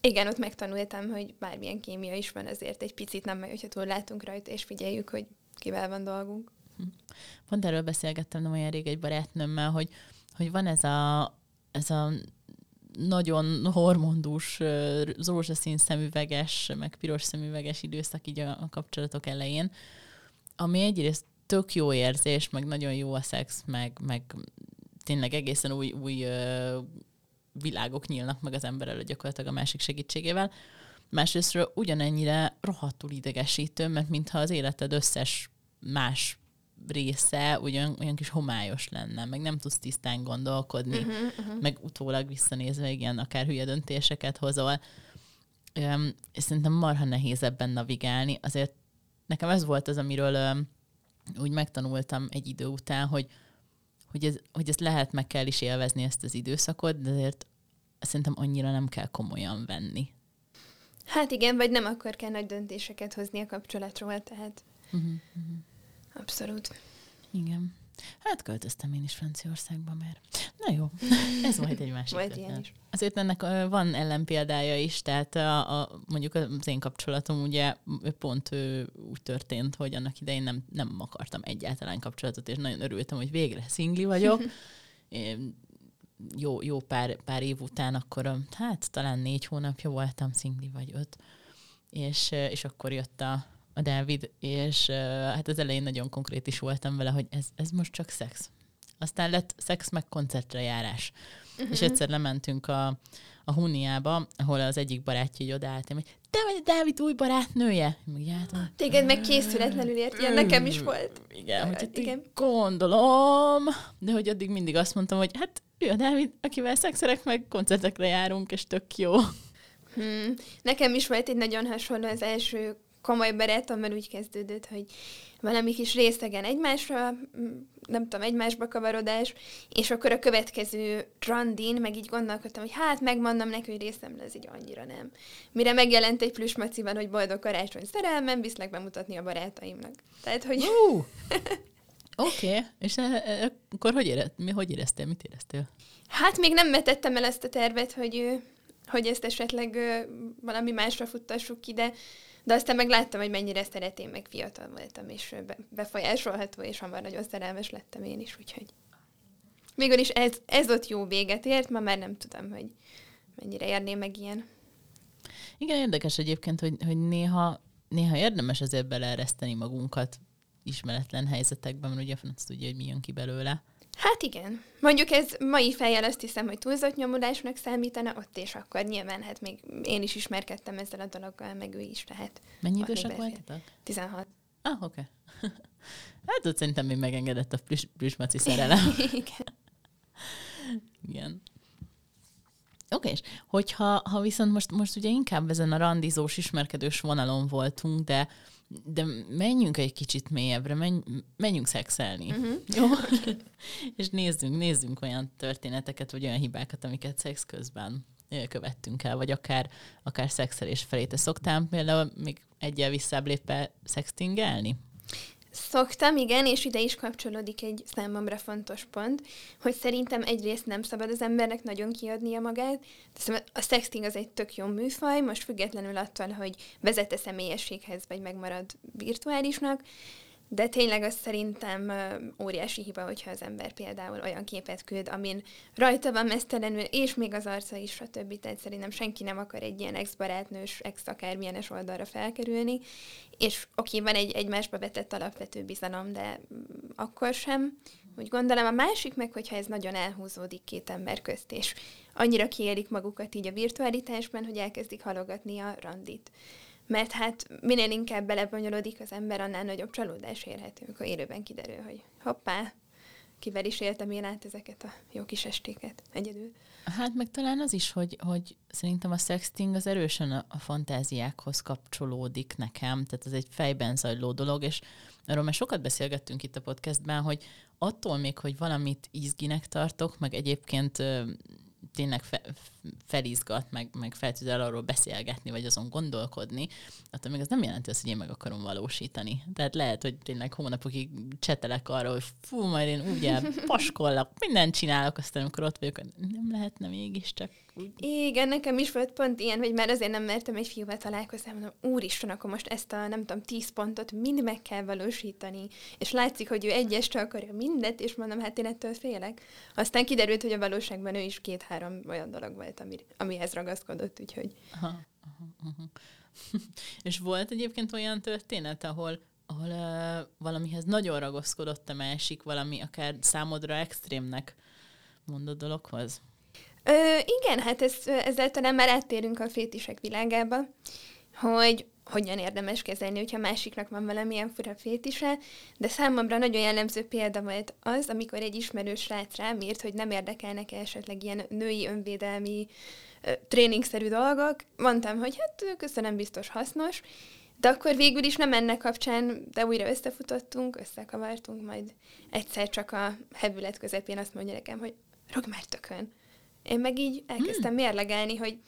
Igen, ott megtanultam, hogy bármilyen kémia is van, azért egy picit nem, hogyha túl látunk rajta, és figyeljük, hogy kivel van dolgunk. Pont erről beszélgettem nem olyan rég egy barátnőmmel, hogy, hogy van ez a, ez a nagyon hormondús, rózsaszín szemüveges, meg piros szemüveges időszak így a, a kapcsolatok elején, ami egyrészt tök jó érzés, meg nagyon jó a szex, meg, meg tényleg egészen új, új világok nyílnak meg az ember előtt gyakorlatilag a másik segítségével. Másrésztről ugyanennyire rohadtul idegesítő, mert mintha az életed összes más része olyan, olyan kis homályos lenne, meg nem tudsz tisztán gondolkodni, uh-huh, uh-huh. meg utólag visszanézve, igen, akár hülye döntéseket hozol. Üm, és szerintem marha nehéz ebben navigálni. Azért nekem ez volt az, amiről üm, úgy megtanultam egy idő után, hogy, hogy, ez, hogy ezt lehet, meg kell is élvezni ezt az időszakot, de azért szerintem annyira nem kell komolyan venni. Hát igen, vagy nem akkor kell nagy döntéseket hozni a kapcsolatról, tehát uh-huh, uh-huh. abszolút. Igen. Hát költöztem én is Franciaországba, mert na jó, [LAUGHS] ez majd egy másik. Majd ilyen is. Azért ennek van ellenpéldája is, tehát a, a, mondjuk az én kapcsolatom ugye pont ő, úgy történt, hogy annak idején nem, nem akartam egyáltalán kapcsolatot, és nagyon örültem, hogy végre szingli vagyok. [LAUGHS] Én jó, jó pár, pár év után akkor, hát talán négy hónapja voltam szingli, vagy öt, és, és akkor jött a, a Dávid, és hát az elején nagyon konkrét is voltam vele, hogy ez, ez most csak szex. Aztán lett szex meg koncertre járás. Uh-huh. És egyszer lementünk a, a Huniába, ahol az egyik barátja így odaállt, hogy te vagy a Dávid új barátnője? Meg jártam. Téged meg készületlenül ért, ilyen nekem is volt. Igen, hogy hát igen. gondolom, de hogy addig mindig azt mondtam, hogy hát ő a Dávid, akivel szexerek, meg koncertekre járunk, és tök jó. Hmm. Nekem is volt egy nagyon hasonló az első komoly barátommal úgy kezdődött, hogy valami kis részegen egymásra, nem tudom, egymásba kavarodás, és akkor a következő randin meg így gondolkodtam, hogy hát megmondom neki, hogy részem lesz, így annyira nem. Mire megjelent egy plusz maciban, hogy boldog karácsony szerelmem, viszlek bemutatni a barátaimnak. Tehát, hogy... Uh, [LAUGHS] Oké, okay. és e, e, akkor hogy, érez, mi, hogy éreztél, mit éreztél? Hát még nem vetettem el ezt a tervet, hogy, hogy ezt esetleg valami másra futtassuk ki, de de aztán meg láttam, hogy mennyire szeretém, meg fiatal voltam, és befolyásolható, és hamar nagyon szerelmes lettem én is, úgyhogy végül is ez, ez ott jó véget ért, ma már nem tudom, hogy mennyire érném meg ilyen. Igen, érdekes egyébként, hogy, hogy néha, néha érdemes azért beleereszteni magunkat ismeretlen helyzetekben, mert ugye azt tudja, hogy mi jön ki belőle. Hát igen. Mondjuk ez mai fejjel azt hiszem, hogy túlzott nyomulásnak számítana, ott és akkor nyilván, hát még én is ismerkedtem ezzel a dologgal, meg ő is, tehát... Mennyi idősek voltatok? 16. Ah, oké. Okay. [LAUGHS] hát ott szerintem még megengedett a plüsmaci szerelem. [LAUGHS] igen. igen. Oké, és hogyha ha viszont most, most ugye inkább ezen a randizós, ismerkedős vonalon voltunk, de de menjünk egy kicsit mélyebbre, menj, menjünk szexelni. Uh-huh. [LAUGHS] Jó? és nézzünk, nézzünk olyan történeteket, vagy olyan hibákat, amiket szex közben követtünk el, vagy akár, akár szexelés felé. Te szoktál például még egyel visszább lépve szextingelni? Szoktam, igen, és ide is kapcsolódik egy számomra fontos pont, hogy szerintem egyrészt nem szabad az embernek nagyon kiadnia magát. A sexting az egy tök jó műfaj, most függetlenül attól, hogy vezete személyességhez, vagy megmarad virtuálisnak, de tényleg az szerintem óriási hiba, hogyha az ember például olyan képet küld, amin rajta van mesztelenül, és még az arca is, stb. Tehát szerintem senki nem akar egy ilyen ex-barátnős, ex-akármilyenes oldalra felkerülni, és oké, van egy egymásba vetett alapvető bizalom, de akkor sem. Úgy gondolom, a másik meg, hogyha ez nagyon elhúzódik két ember közt, és annyira kiélik magukat így a virtualitásban, hogy elkezdik halogatni a randit mert hát minél inkább belebonyolódik az ember, annál nagyobb csalódás érhető, amikor élőben kiderül, hogy hoppá, kivel is éltem én át ezeket a jó kis estéket egyedül. Hát meg talán az is, hogy, hogy szerintem a sexting az erősen a, a fantáziákhoz kapcsolódik nekem, tehát ez egy fejben zajló dolog, és arról már sokat beszélgettünk itt a podcastben, hogy attól még, hogy valamit izginek tartok, meg egyébként tényleg fe, felizgat, meg, meg fel tud el arról beszélgetni, vagy azon gondolkodni, attól még az nem jelenti azt, hogy én meg akarom valósítani. Tehát lehet, hogy tényleg hónapokig csetelek arról, hogy fú, majd én ugye [LAUGHS] paskollak, mindent csinálok, aztán amikor ott vagyok, nem lehetne mégiscsak úgy. Igen, nekem is volt pont ilyen, hogy már azért nem mertem egy fiúval találkozni, mondom, úristen, akkor most ezt a, nem tudom, tíz pontot mind meg kell valósítani, és látszik, hogy ő egyestől akarja mindet, és mondom, hát én ettől félek. Aztán kiderült, hogy a valóságban ő is két-három olyan dolog volt, ami, amihez ragaszkodott, úgyhogy... Aha, aha, aha. [LAUGHS] és volt egyébként olyan történet, ahol ahol uh, valamihez nagyon ragaszkodott a másik, valami akár számodra extrémnek mondott dologhoz? Ö, igen, hát ez, ezzel talán már áttérünk a fétisek világába, hogy hogyan érdemes kezelni, hogyha másiknak van valamilyen fura fétise, de számomra nagyon jellemző példa volt az, amikor egy ismerős srác rám írt, hogy nem érdekelnek -e esetleg ilyen női önvédelmi tréningszerű dolgok. Mondtam, hogy hát köszönöm, biztos hasznos, de akkor végül is nem ennek kapcsán, de újra összefutottunk, összekavartunk, majd egyszer csak a hevület közepén azt mondja nekem, hogy rog már tökön. Én meg így elkezdtem hmm. mérlegelni, hogy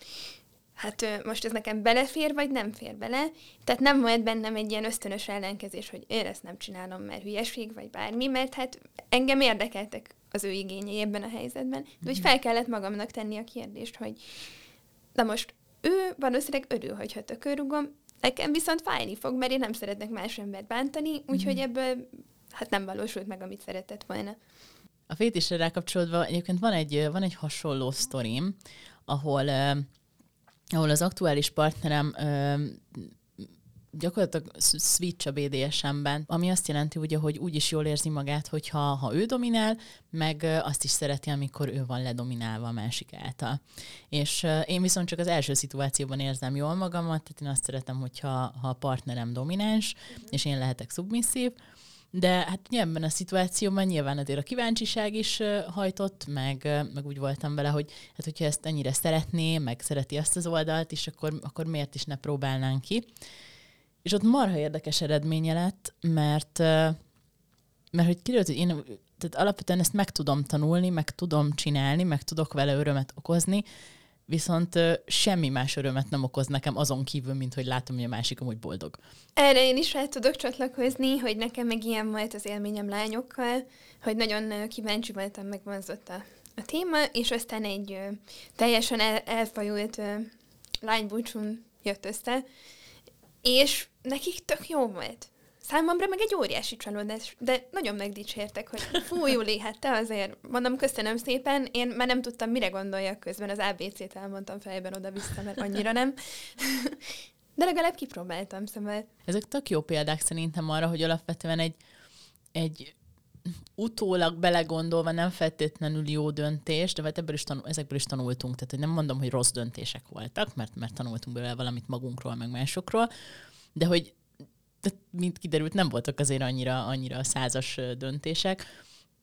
hát most ez nekem belefér, vagy nem fér bele. Tehát nem volt bennem egy ilyen ösztönös ellenkezés, hogy én ezt nem csinálom, mert hülyeség, vagy bármi, mert hát engem érdekeltek az ő igényei ebben a helyzetben. De hogy hmm. fel kellett magamnak tenni a kérdést, hogy na most ő valószínűleg örül, hogyha tökörrugom, nekem viszont fájni fog, mert én nem szeretnek más embert bántani, úgyhogy hmm. ebből hát nem valósult meg, amit szeretett volna. A fétisre rákapcsolódva egyébként van egy, van egy hasonló sztorim, ahol, uh, ahol az aktuális partnerem uh, gyakorlatilag switch a BDSM-ben, ami azt jelenti ugye, hogy úgy is jól érzi magát, hogyha ha ő dominál, meg azt is szereti, amikor ő van ledominálva a másik által. És én viszont csak az első szituációban érzem jól magamat, tehát én azt szeretem, hogyha ha a partnerem domináns, és én lehetek szubmisszív, de hát ebben a szituációban nyilván azért a kíváncsiság is hajtott, meg, meg úgy voltam vele, hogy hát hogyha ezt ennyire szeretné, meg szereti azt az oldalt is, akkor, akkor miért is ne próbálnánk ki. És ott marha érdekes eredménye lett, mert, mert hogy kiderült, hogy én tehát alapvetően ezt meg tudom tanulni, meg tudom csinálni, meg tudok vele örömet okozni, viszont semmi más örömet nem okoz nekem azon kívül, mint hogy látom, hogy a másik amúgy boldog. Erre én is fel tudok csatlakozni, hogy nekem meg ilyen volt az élményem lányokkal, hogy nagyon kíváncsi voltam, megvonzott a, a téma, és aztán egy ö, teljesen el, elfajult ö, lánybúcsún jött össze, és nekik tök jó volt. Számomra meg egy óriási csalódás, de nagyon megdicsértek, hogy fú, Júli, hát te azért, mondom, köszönöm szépen, én már nem tudtam, mire gondoljak közben, az ABC-t elmondtam fejben oda-vissza, mert annyira nem. De legalább kipróbáltam, szóval. Ezek tök jó példák szerintem arra, hogy alapvetően egy, egy utólag belegondolva nem feltétlenül jó döntés, de hát ebből is tanul, ezekből is tanultunk. Tehát hogy nem mondom, hogy rossz döntések voltak, mert, mert tanultunk belőle valamit magunkról, meg másokról, de hogy mint kiderült, nem voltak azért annyira, annyira százas döntések,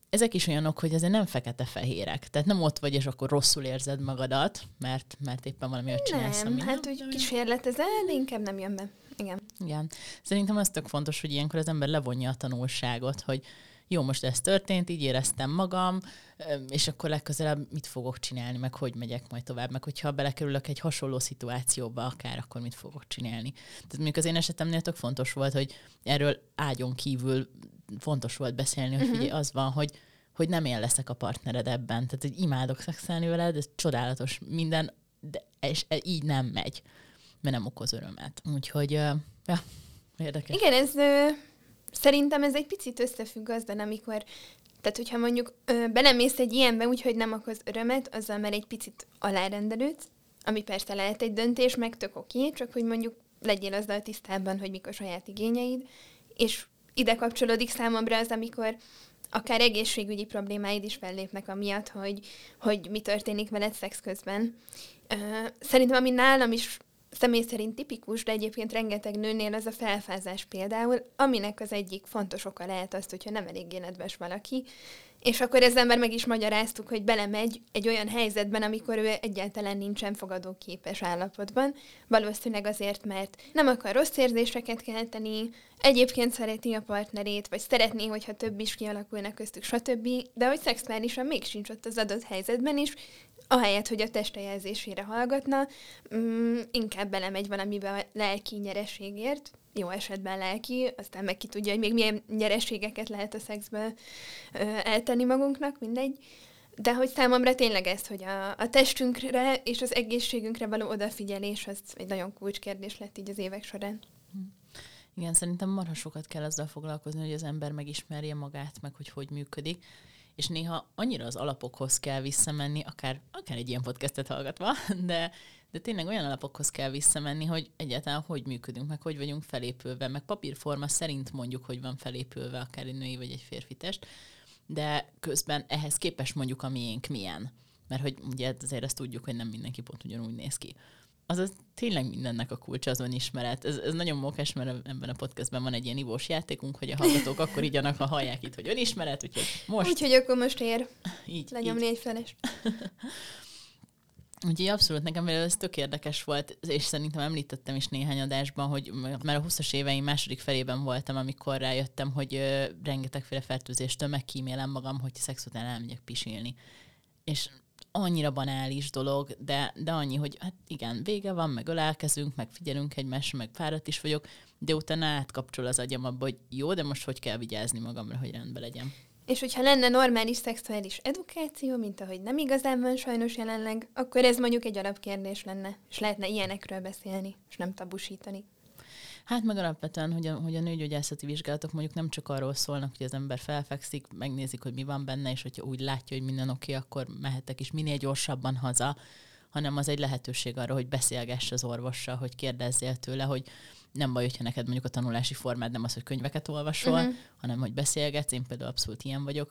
ezek is olyanok, hogy azért nem fekete-fehérek. Tehát nem ott vagy, és akkor rosszul érzed magadat, mert, mert éppen valami olyat csinálsz, Nem, hát úgy kísérletezel, inkább nem jön be. Igen. Igen. Szerintem az tök fontos, hogy ilyenkor az ember levonja a tanulságot, hogy jó, most ez történt, így éreztem magam, és akkor legközelebb mit fogok csinálni, meg hogy megyek majd tovább, meg hogyha belekerülök egy hasonló szituációba akár, akkor mit fogok csinálni. Tehát mondjuk az én esetemnél tök fontos volt, hogy erről ágyon kívül fontos volt beszélni, hogy uh-huh. az van, hogy, hogy nem én leszek a partnered ebben. Tehát, hogy imádok szexelni veled, ez csodálatos minden, de és így nem megy, mert nem okoz örömet. Úgyhogy, ja, érdekes. Igen, ez szerintem ez egy picit összefügg azzal, amikor tehát, hogyha mondjuk ö, belemész egy ilyenbe úgyhogy nem okoz örömet, azzal már egy picit alárendelődsz, ami persze lehet egy döntés, meg tök oké, csak hogy mondjuk legyél azzal tisztában, hogy mik a saját igényeid, és ide kapcsolódik számomra az, amikor akár egészségügyi problémáid is fellépnek amiatt, hogy, hogy mi történik veled szex közben. Szerintem, ami nálam is személy szerint tipikus, de egyébként rengeteg nőnél az a felfázás például, aminek az egyik fontos oka lehet azt, hogyha nem eléggé nedves valaki, és akkor ezzel már meg is magyaráztuk, hogy belemegy egy olyan helyzetben, amikor ő egyáltalán nincsen fogadóképes állapotban. Valószínűleg azért, mert nem akar rossz érzéseket kelteni, egyébként szereti a partnerét, vagy szeretné, hogyha több is kialakulna köztük, stb. De hogy szexuálisan még sincs ott az adott helyzetben is, ahelyett, hogy a testejelzésére hallgatna, mm, inkább belemegy valamibe a lelki nyereségért, jó esetben lelki, aztán meg ki tudja, hogy még milyen nyereségeket lehet a szexből ö, eltenni magunknak, mindegy. De hogy számomra tényleg ez, hogy a, a testünkre és az egészségünkre való odafigyelés, az egy nagyon kulcskérdés lett így az évek során. Igen, szerintem marha sokat kell azzal foglalkozni, hogy az ember megismerje magát, meg hogy hogy működik és néha annyira az alapokhoz kell visszamenni, akár, akár egy ilyen podcastet hallgatva, [LAUGHS] de, de tényleg olyan alapokhoz kell visszamenni, hogy egyáltalán hogy működünk, meg hogy vagyunk felépülve, meg papírforma szerint mondjuk, hogy van felépülve akár egy női vagy egy férfi test, de közben ehhez képes mondjuk a miénk milyen. Mert hogy ugye azért ezt tudjuk, hogy nem mindenki pont ugyanúgy néz ki az tényleg mindennek a kulcsa az önismeret. Ez, ez nagyon mókás, mert ebben a podcastben van egy ilyen ivós játékunk, hogy a hallgatók [LAUGHS] akkor így ha hallják itt, hogy önismeret, úgyhogy most... Úgyhogy akkor most ér [LAUGHS] így, lenyomni így. egy feles. [LAUGHS] Úgyhogy abszolút nekem ez tök érdekes volt, és szerintem említettem is néhány adásban, hogy már a 20-as éveim második felében voltam, amikor rájöttem, hogy rengetegféle fertőzéstől megkímélem magam, hogy szex után elmegyek pisilni. És annyira banális dolog, de, de annyi, hogy hát igen, vége van, meg ölelkezünk, meg figyelünk egymásra, meg fáradt is vagyok, de utána átkapcsol az agyam abba, hogy jó, de most hogy kell vigyázni magamra, hogy rendben legyen. És hogyha lenne normális szexuális edukáció, mint ahogy nem igazán van sajnos jelenleg, akkor ez mondjuk egy alapkérdés lenne, és lehetne ilyenekről beszélni, és nem tabusítani. Hát meg alapvetően, hogy a, hogy a nőgyógyászati vizsgálatok mondjuk nem csak arról szólnak, hogy az ember felfekszik, megnézik, hogy mi van benne, és hogyha úgy látja, hogy minden oké, akkor mehetek is minél gyorsabban haza, hanem az egy lehetőség arra, hogy beszélgess az orvossal, hogy kérdezzél tőle, hogy nem baj, hogyha neked mondjuk a tanulási formád nem az, hogy könyveket olvasol, uh-huh. hanem hogy beszélgetsz. Én például abszolút ilyen vagyok.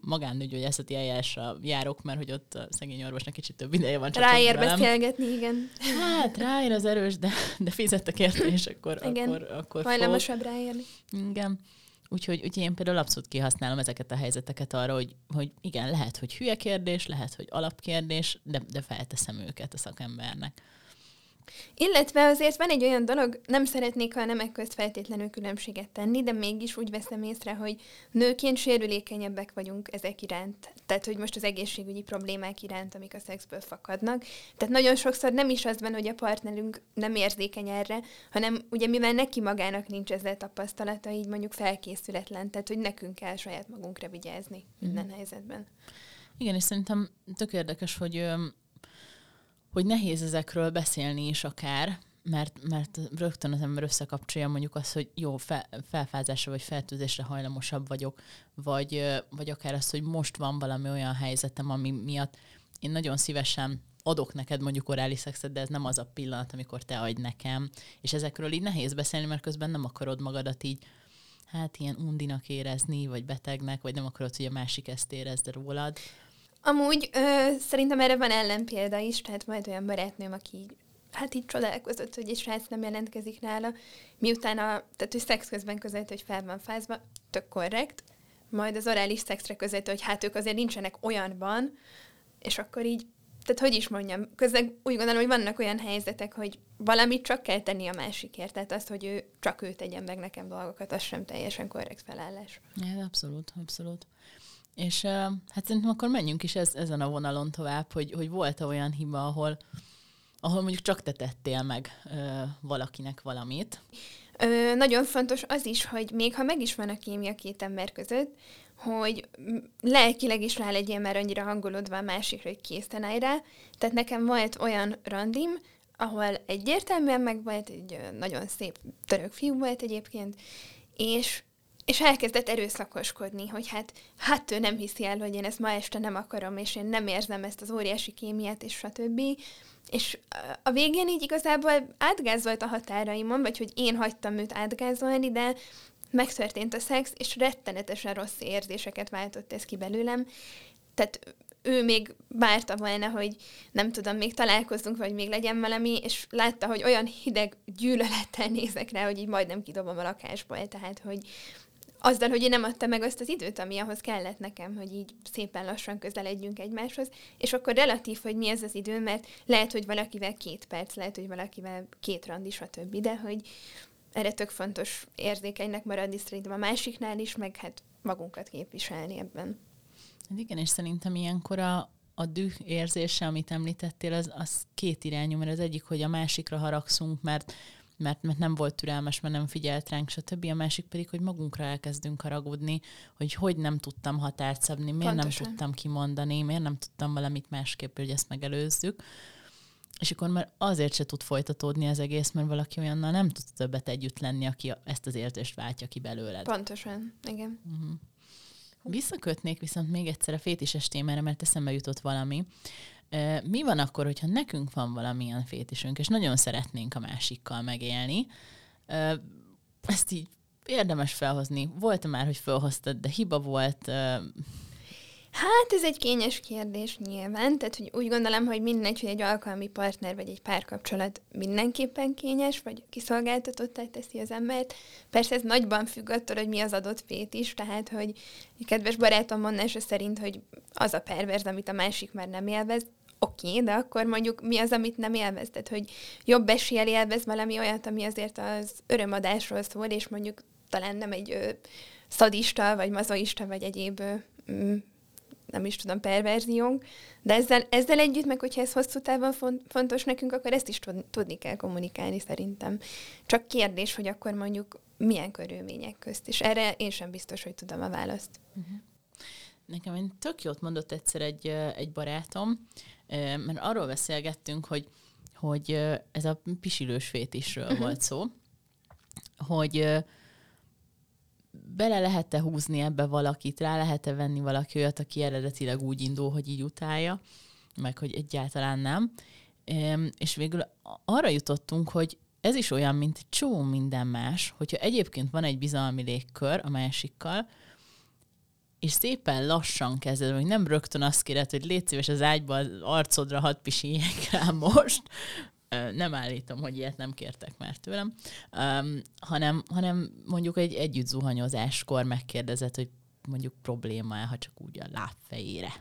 Magánnőgyógyászati eljárásra járok, mert hogy ott a szegény orvosnak kicsit több ideje van. Ráér beszélgetni, igen. Hát ráér az erős, de, de fizettek érte, és akkor, igen. akkor, akkor Hajlamosabb ráérni. Igen. Úgyhogy, úgyhogy én például abszolút kihasználom ezeket a helyzeteket arra, hogy, hogy igen, lehet, hogy hülye kérdés, lehet, hogy alapkérdés, de, de felteszem őket a szakembernek. Illetve azért van egy olyan dolog, nem szeretnék a nemek közt feltétlenül különbséget tenni, de mégis úgy veszem észre, hogy nőként sérülékenyebbek vagyunk ezek iránt. Tehát, hogy most az egészségügyi problémák iránt, amik a szexből fakadnak. Tehát nagyon sokszor nem is az van, hogy a partnerünk nem érzékeny erre, hanem ugye mivel neki magának nincs ezzel tapasztalata, így mondjuk felkészületlen, tehát hogy nekünk kell saját magunkra vigyázni minden mm. helyzetben. Igen, és szerintem tök érdekes, hogy hogy nehéz ezekről beszélni is akár, mert, mert rögtön az ember összekapcsolja mondjuk azt, hogy jó, fel, felfázásra vagy feltűzésre hajlamosabb vagyok, vagy, vagy akár azt, hogy most van valami olyan helyzetem, ami miatt én nagyon szívesen adok neked mondjuk orális szexet, de ez nem az a pillanat, amikor te adj nekem. És ezekről így nehéz beszélni, mert közben nem akarod magadat így hát ilyen undinak érezni, vagy betegnek, vagy nem akarod, hogy a másik ezt érezze rólad. Amúgy ö, szerintem erre van ellenpélda is, tehát majd olyan barátnőm, aki így, hát így csodálkozott, hogy egy srác nem jelentkezik nála, miután a, tehát ő szex közben között, hogy fel van fázva, tök korrekt, majd az orális szexre között, hogy hát ők azért nincsenek olyanban, és akkor így, tehát hogy is mondjam, közben úgy gondolom, hogy vannak olyan helyzetek, hogy valamit csak kell tenni a másikért, tehát azt, hogy ő csak ő tegyen meg nekem dolgokat, az sem teljesen korrekt felállás. Ja, abszolút, abszolút. És hát szerintem akkor menjünk is ez, ezen a vonalon tovább, hogy, hogy volt-e olyan hiba, ahol, ahol mondjuk csak te tettél meg uh, valakinek valamit. Ö, nagyon fontos az is, hogy még ha meg is van a kémia két ember között, hogy lelkileg is rá legyél már annyira hangolódva a másikra, hogy készen állj rá. Tehát nekem volt olyan randim, ahol egyértelműen meg volt, egy nagyon szép török fiú volt egyébként, és és elkezdett erőszakoskodni, hogy hát, hát ő nem hiszi el, hogy én ezt ma este nem akarom, és én nem érzem ezt az óriási kémiát, és stb. És a végén így igazából átgázolt a határaimon, vagy hogy én hagytam őt átgázolni, de megtörtént a szex, és rettenetesen rossz érzéseket váltott ez ki belőlem. Tehát ő még várta volna, hogy nem tudom, még találkozzunk, vagy még legyen valami, és látta, hogy olyan hideg gyűlölettel nézek rá, hogy így majdnem kidobom a lakásból, tehát, hogy azzal, hogy én nem adtam meg azt az időt, ami ahhoz kellett nekem, hogy így szépen lassan közeledjünk egymáshoz, és akkor relatív, hogy mi ez az idő, mert lehet, hogy valakivel két perc, lehet, hogy valakivel két randi, stb., de hogy erre tök fontos érzékenynek maradni szerintem a másiknál is, meg hát magunkat képviselni ebben. Hát igen, és szerintem ilyenkor a, a düh érzése, amit említettél, az, az két irányú, mert az egyik, hogy a másikra haragszunk, mert mert, mert nem volt türelmes, mert nem figyelt ránk, stb. A másik pedig, hogy magunkra elkezdünk haragudni, hogy hogy nem tudtam határt szabni, miért Pontosan. nem tudtam kimondani, miért nem tudtam valamit másképp, hogy ezt megelőzzük. És akkor már azért se tud folytatódni az egész, mert valaki olyannal nem tud többet együtt lenni, aki ezt az érzést váltja ki belőled. Pontosan, igen. Uh-huh. Visszakötnék viszont még egyszer a fétises témára, mert eszembe jutott valami. Mi van akkor, hogyha nekünk van valamilyen fétisünk, és nagyon szeretnénk a másikkal megélni? Ezt így érdemes felhozni. Volt már, hogy felhoztad, de hiba volt? Hát ez egy kényes kérdés nyilván, tehát hogy úgy gondolom, hogy mindegy, hogy egy alkalmi partner vagy egy párkapcsolat mindenképpen kényes, vagy kiszolgáltatottá teszi az embert. Persze ez nagyban függ attól, hogy mi az adott fét is, tehát hogy egy kedves barátom mondása szerint, hogy az a perverz, amit a másik már nem élvez, oké, okay, de akkor mondjuk mi az, amit nem élvez? Tehát, hogy jobb eséllyel élvez valami olyat, ami azért az örömadásról szól, és mondjuk talán nem egy ö, szadista, vagy mazoista, vagy egyéb ö, nem is tudom, perverziónk, de ezzel, ezzel együtt, meg hogyha ez hosszú távon fontos nekünk, akkor ezt is tudni kell kommunikálni szerintem. Csak kérdés, hogy akkor mondjuk milyen körülmények közt, és erre én sem biztos, hogy tudom a választ. Uh-huh. Nekem egy tök jót mondott egyszer egy, egy barátom, mert arról beszélgettünk, hogy, hogy ez a pisilős fétisről uh-huh. volt szó, hogy bele lehet-e húzni ebbe valakit, rá lehet-e venni valaki olyat, aki eredetileg úgy indul, hogy így utálja, meg hogy egyáltalán nem. És végül arra jutottunk, hogy ez is olyan, mint egy csomó minden más, hogyha egyébként van egy bizalmi légkör a másikkal, és szépen lassan kezded, hogy nem rögtön azt kéred, hogy légy szíves az ágyba az arcodra hadd pisiljek rá most, nem állítom, hogy ilyet nem kértek már tőlem, um, hanem, hanem mondjuk egy együtt zuhanyozáskor megkérdezett, hogy mondjuk probléma ha csak úgy a lábfejére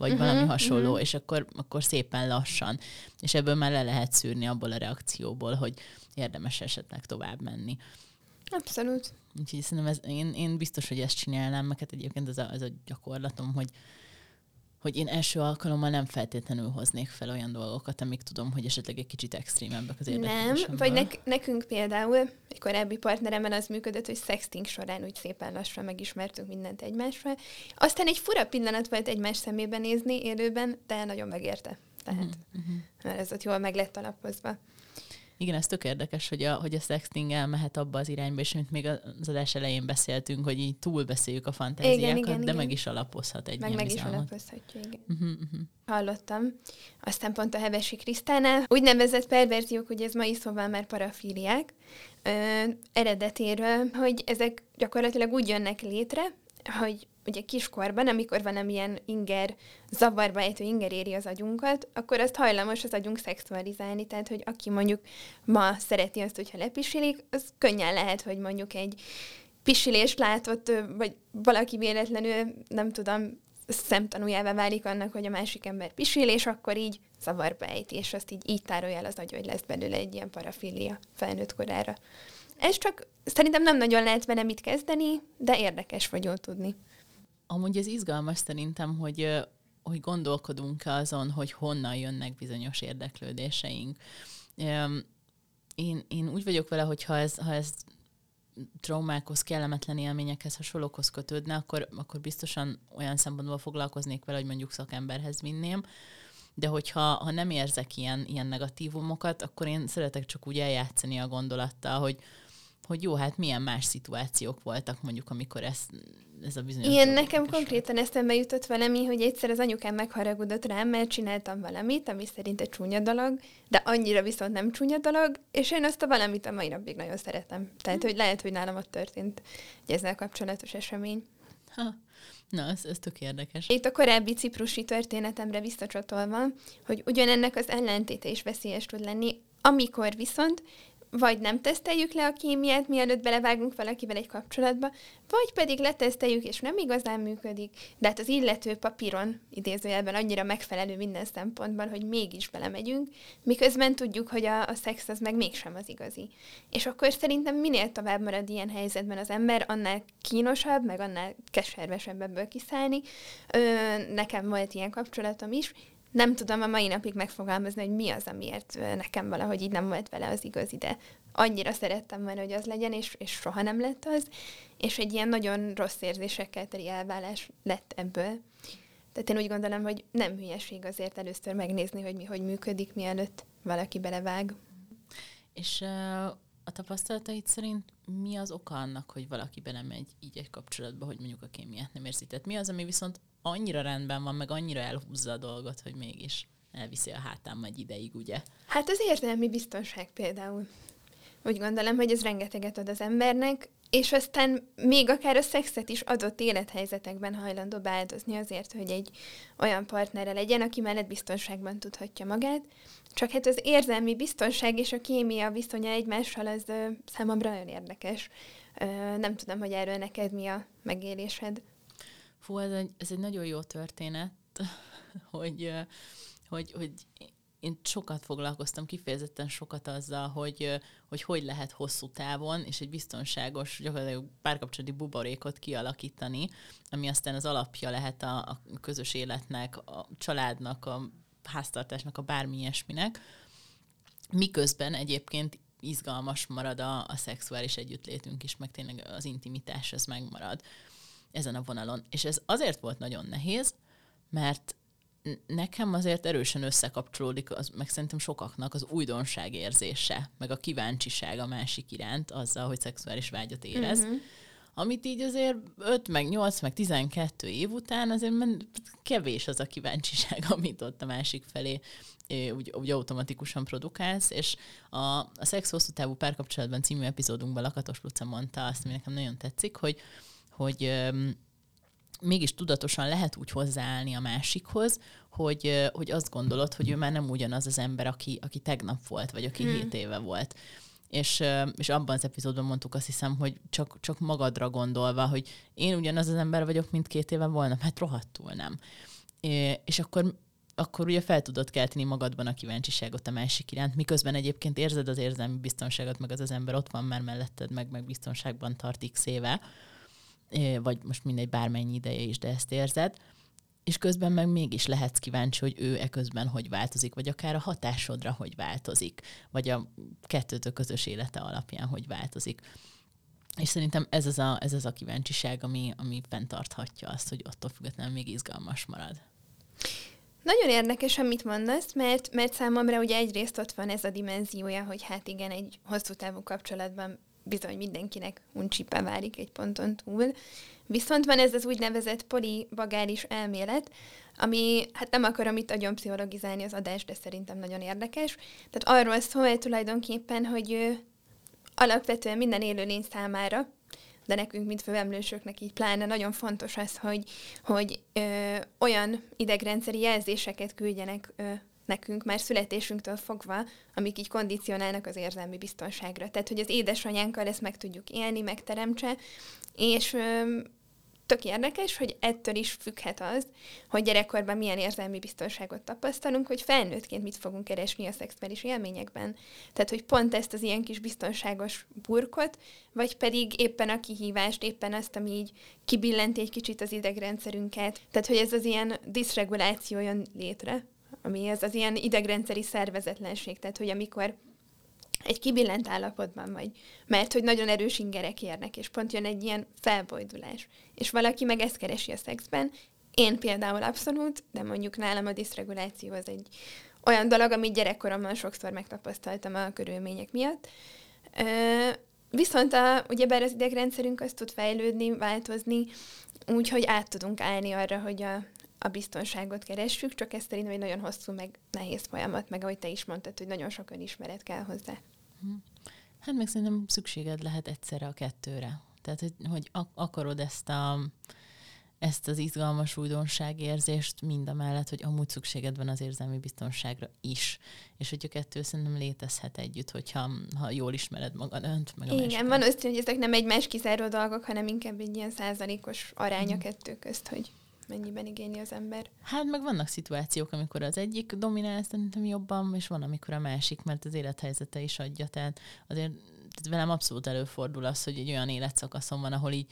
vagy uh-huh, valami hasonló, uh-huh. és akkor, akkor szépen lassan. És ebből már le lehet szűrni abból a reakcióból, hogy érdemes esetleg tovább menni. Abszolút. Úgyhogy szerintem ez, én, én biztos, hogy ezt csinálnám, mert hát egyébként ez a, ez a gyakorlatom, hogy, hogy én első alkalommal nem feltétlenül hoznék fel olyan dolgokat, amik tudom, hogy esetleg egy kicsit extrémebbek az Nem, vagy nek- nekünk például, egy korábbi partneremmel az működött, hogy sexting során úgy szépen lassan megismertünk mindent egymásról. Aztán egy fura pillanat volt egymás szemébe nézni élőben, de nagyon megérte. Tehát, uh-huh. mert ez ott jól meg lett alapozva. Igen, ez tök érdekes, hogy a, hogy a sexting elmehet abba az irányba, és mint még az adás elején beszéltünk, hogy így túlbeszéljük a fantáziákat, igen, igen, de igen. meg is alapozhat egy meg meg bizalmat. is alapozhatja, igen. Uh-huh, uh-huh. Hallottam. Aztán pont a Hevesi Krisztánál úgynevezett perverziók, ugye ez mai szóval már parafíliák, ö, eredetéről, hogy ezek gyakorlatilag úgy jönnek létre, hogy ugye kiskorban, amikor ilyen inger, zavarba ejtő inger éri az agyunkat, akkor azt hajlamos az agyunk szexualizálni, tehát hogy aki mondjuk ma szereti azt, hogyha lepisilik, az könnyen lehet, hogy mondjuk egy pisilést látott, vagy valaki véletlenül, nem tudom, szemtanújává válik annak, hogy a másik ember pisil, és akkor így zavarba ejti, és azt így, így tárolja el az agy, hogy lesz belőle egy ilyen parafilia felnőtt korára. Ez csak szerintem nem nagyon lehet vele mit kezdeni, de érdekes vagy jól tudni. Amúgy ez izgalmas szerintem, hogy, hogy gondolkodunk azon, hogy honnan jönnek bizonyos érdeklődéseink. Én, én úgy vagyok vele, hogy ha ez, ha ez traumákhoz, kellemetlen élményekhez, hasonlókhoz kötődne, akkor, akkor biztosan olyan szempontból foglalkoznék vele, hogy mondjuk szakemberhez vinném, de hogyha ha nem érzek ilyen, ilyen negatívumokat, akkor én szeretek csak úgy eljátszani a gondolattal, hogy, hogy jó, hát milyen más szituációk voltak mondjuk, amikor ez, ez a bizonyos... Igen, nekem konkrétan eszembe jutott valami, hogy egyszer az anyukám megharagudott rám, mert csináltam valamit, ami szerint egy csúnya dolog, de annyira viszont nem csúnya dolog, és én azt a valamit a mai napig nagyon szeretem. Tehát, hogy lehet, hogy nálam ott történt egy ezzel kapcsolatos esemény. Ha. Na, ez, ez tök érdekes. Itt a korábbi ciprusi történetemre visszacsatolva, hogy ugyanennek az ellentéte is veszélyes tud lenni, amikor viszont vagy nem teszteljük le a kémiát, mielőtt belevágunk valakivel egy kapcsolatba, vagy pedig leteszteljük, és nem igazán működik, de hát az illető papíron idézőjelben annyira megfelelő minden szempontban, hogy mégis belemegyünk, miközben tudjuk, hogy a, a szex az meg mégsem az igazi. És akkor szerintem minél tovább marad ilyen helyzetben az ember, annál kínosabb, meg annál keservesebb ebből kiszállni. Ö, nekem volt ilyen kapcsolatom is, nem tudom a mai napig megfogalmazni, hogy mi az, amiért nekem valahogy így nem volt vele az igazi, de annyira szerettem volna, hogy az legyen, és, és soha nem lett az, és egy ilyen nagyon rossz érzésekkel teli elvállás lett ebből. Tehát én úgy gondolom, hogy nem hülyeség azért először megnézni, hogy mi hogy működik, mielőtt valaki belevág. És uh, a tapasztalatait szerint mi az oka annak, hogy valaki belemegy így egy kapcsolatba, hogy mondjuk a kémiát nem érzi? Tehát mi az, ami viszont annyira rendben van, meg annyira elhúzza a dolgot, hogy mégis elviszi a hátám egy ideig, ugye? Hát az értelmi biztonság például. Úgy gondolom, hogy ez rengeteget ad az embernek, és aztán még akár a szexet is adott élethelyzetekben hajlandó beáldozni azért, hogy egy olyan partnere legyen, aki mellett biztonságban tudhatja magát. Csak hát az érzelmi biztonság és a kémia viszonya egymással az ö, számomra nagyon érdekes. Ö, nem tudom, hogy erről neked mi a megélésed. Fú, ez egy, ez egy nagyon jó történet, [LAUGHS] hogy, hogy, hogy én sokat foglalkoztam, kifejezetten sokat azzal, hogy, hogy hogy lehet hosszú távon és egy biztonságos, gyakorlatilag párkapcsolati buborékot kialakítani, ami aztán az alapja lehet a, a közös életnek, a családnak, a háztartásnak, a bármi ilyesminek. Miközben egyébként izgalmas marad a, a szexuális együttlétünk is, meg tényleg az intimitás, ez megmarad ezen a vonalon. És ez azért volt nagyon nehéz, mert nekem azért erősen összekapcsolódik, az, meg szerintem sokaknak az újdonság érzése, meg a kíváncsiság a másik iránt azzal, hogy szexuális vágyat érez. Mm-hmm. Amit így azért 5, meg 8, meg 12 év után azért kevés az a kíváncsiság, [LAUGHS] amit ott a másik felé úgy, úgy automatikusan produkálsz, és a, a Szex hosszú távú párkapcsolatban című epizódunkban Lakatos Luca mondta azt, ami nekem nagyon tetszik, hogy, hogy mégis tudatosan lehet úgy hozzáállni a másikhoz, hogy, hogy azt gondolod, hogy ő már nem ugyanaz az ember, aki, aki tegnap volt, vagy aki hmm. hét éve volt. És, és abban az epizódban mondtuk azt hiszem, hogy csak, csak magadra gondolva, hogy én ugyanaz az ember vagyok, mint két éve volna, hát rohadtul nem. És akkor akkor ugye fel tudod kelteni magadban a kíváncsiságot a másik iránt, miközben egyébként érzed az érzelmi biztonságot, meg az az ember ott van már melletted, meg, meg biztonságban tart x éve vagy most mindegy bármennyi ideje is, de ezt érzed, és közben meg mégis lehetsz kíváncsi, hogy ő e közben hogy változik, vagy akár a hatásodra hogy változik, vagy a kettőtök közös élete alapján hogy változik. És szerintem ez az a, ez az a kíváncsiság, ami, ami fenntarthatja azt, hogy attól függetlenül még izgalmas marad. Nagyon érdekes, amit mondasz, mert, mert számomra ugye egyrészt ott van ez a dimenziója, hogy hát igen, egy hosszú távú kapcsolatban bizony mindenkinek uncsipa válik egy ponton túl. Viszont van ez az úgynevezett polibagális elmélet, ami, hát nem akarom itt agyon pszichologizálni az adást, de szerintem nagyon érdekes. Tehát arról szól tulajdonképpen, hogy ő, alapvetően minden élőlény számára, de nekünk, mint főemlősöknek így pláne nagyon fontos az, hogy, hogy ö, olyan idegrendszeri jelzéseket küldjenek ö, nekünk már születésünktől fogva, amik így kondicionálnak az érzelmi biztonságra. Tehát, hogy az édesanyánkkal ezt meg tudjuk élni, megteremtse, és tök érdekes, hogy ettől is függhet az, hogy gyerekkorban milyen érzelmi biztonságot tapasztalunk, hogy felnőttként mit fogunk keresni a szexuális élményekben. Tehát, hogy pont ezt az ilyen kis biztonságos burkot, vagy pedig éppen a kihívást, éppen azt, ami így kibillenti egy kicsit az idegrendszerünket. Tehát, hogy ez az ilyen diszreguláció jön létre, ami ez az ilyen idegrendszeri szervezetlenség. Tehát, hogy amikor egy kibillent állapotban vagy, mert hogy nagyon erős ingerek érnek, és pont jön egy ilyen felbojdulás. És valaki meg ezt keresi a szexben. Én például abszolút, de mondjuk nálam a diszreguláció az egy olyan dolog, amit gyerekkoromban sokszor megtapasztaltam a körülmények miatt. Viszont a, ugyebár az idegrendszerünk azt tud fejlődni, változni, úgyhogy át tudunk állni arra, hogy a, a biztonságot keressük, csak ez szerintem egy nagyon hosszú, meg nehéz folyamat, meg ahogy te is mondtad, hogy nagyon sok önismeret kell hozzá. Mhm. Hát meg szerintem szükséged lehet egyszerre a kettőre. Tehát, hogy, hogy akarod ezt a ezt az izgalmas újdonságérzést mind a mellett, hogy amúgy szükséged van az érzelmi biztonságra is. És hogy a kettő szerintem létezhet együtt, hogyha ha jól ismered magad önt, meg a Igen, másikat. van azt, hogy ezek nem egymás kizáró dolgok, hanem inkább egy ilyen százalékos arány a mm. kettő közt, hogy mennyiben igényli az ember. Hát meg vannak szituációk, amikor az egyik dominál szerintem jobban, és van, amikor a másik, mert az élethelyzete is adja. Tehát azért tehát velem abszolút előfordul az, hogy egy olyan életszakaszom van, ahol így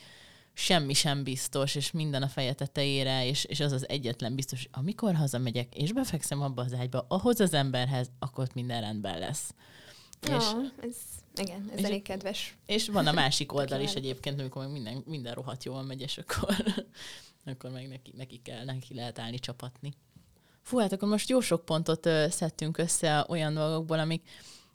semmi sem biztos, és minden a feje tetejére, és, és az az egyetlen biztos, amikor hazamegyek, és befekszem abba az ágyba, ahhoz az emberhez, akkor ott minden rendben lesz. Ja, és, ez, igen, ez és, elég kedves. És van a másik [LAUGHS] oldal is egyébként, amikor minden, minden rohadt jól megy, és akkor akkor meg neki, neki kell, neki lehet állni csapatni. Fú, hát akkor most jó sok pontot ö, szedtünk össze olyan dolgokból, amik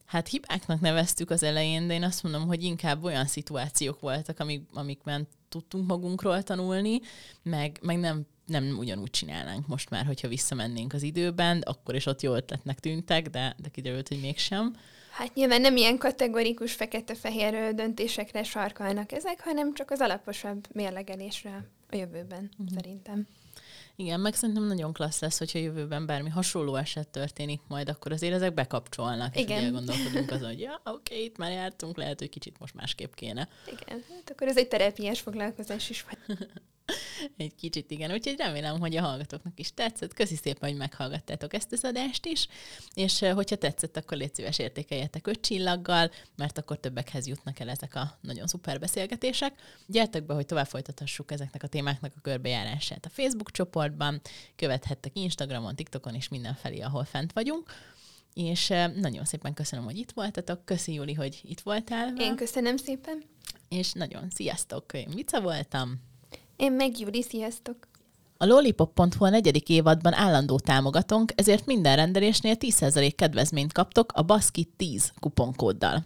hát hibáknak neveztük az elején, de én azt mondom, hogy inkább olyan szituációk voltak, amik, amikben tudtunk magunkról tanulni, meg, meg nem, nem ugyanúgy csinálnánk most már, hogyha visszamennénk az időben, akkor is ott jó ötletnek tűntek, de, de kiderült, hogy mégsem. Hát nyilván nem ilyen kategorikus fekete-fehér döntésekre sarkalnak ezek, hanem csak az alaposabb mérlegelésre a jövőben, uh-huh. szerintem. Igen, meg szerintem nagyon klassz lesz, hogyha jövőben bármi hasonló eset történik majd, akkor azért ezek bekapcsolnak, Igen. és ugye gondolkodunk [LAUGHS] azon, hogy ja, oké, okay, itt már jártunk, lehet, hogy kicsit most másképp kéne. Igen, hát akkor ez egy terápiás foglalkozás is. [LAUGHS] Egy kicsit igen, úgyhogy remélem, hogy a hallgatóknak is tetszett. Köszi szépen, hogy meghallgattátok ezt az adást is, és hogyha tetszett, akkor légy szíves értékeljetek öt csillaggal, mert akkor többekhez jutnak el ezek a nagyon szuper beszélgetések. Gyertek be, hogy tovább folytathassuk ezeknek a témáknak a körbejárását a Facebook csoportban, követhettek Instagramon, TikTokon és mindenfelé, ahol fent vagyunk. És nagyon szépen köszönöm, hogy itt voltatok. Köszi, Júli, hogy itt voltál. Én köszönöm szépen. És nagyon sziasztok, én Mica voltam. Én meg Júli, sziasztok! A lollipop.hu a negyedik évadban állandó támogatónk, ezért minden rendelésnél 10% kedvezményt kaptok a Baszkit 10 kuponkóddal.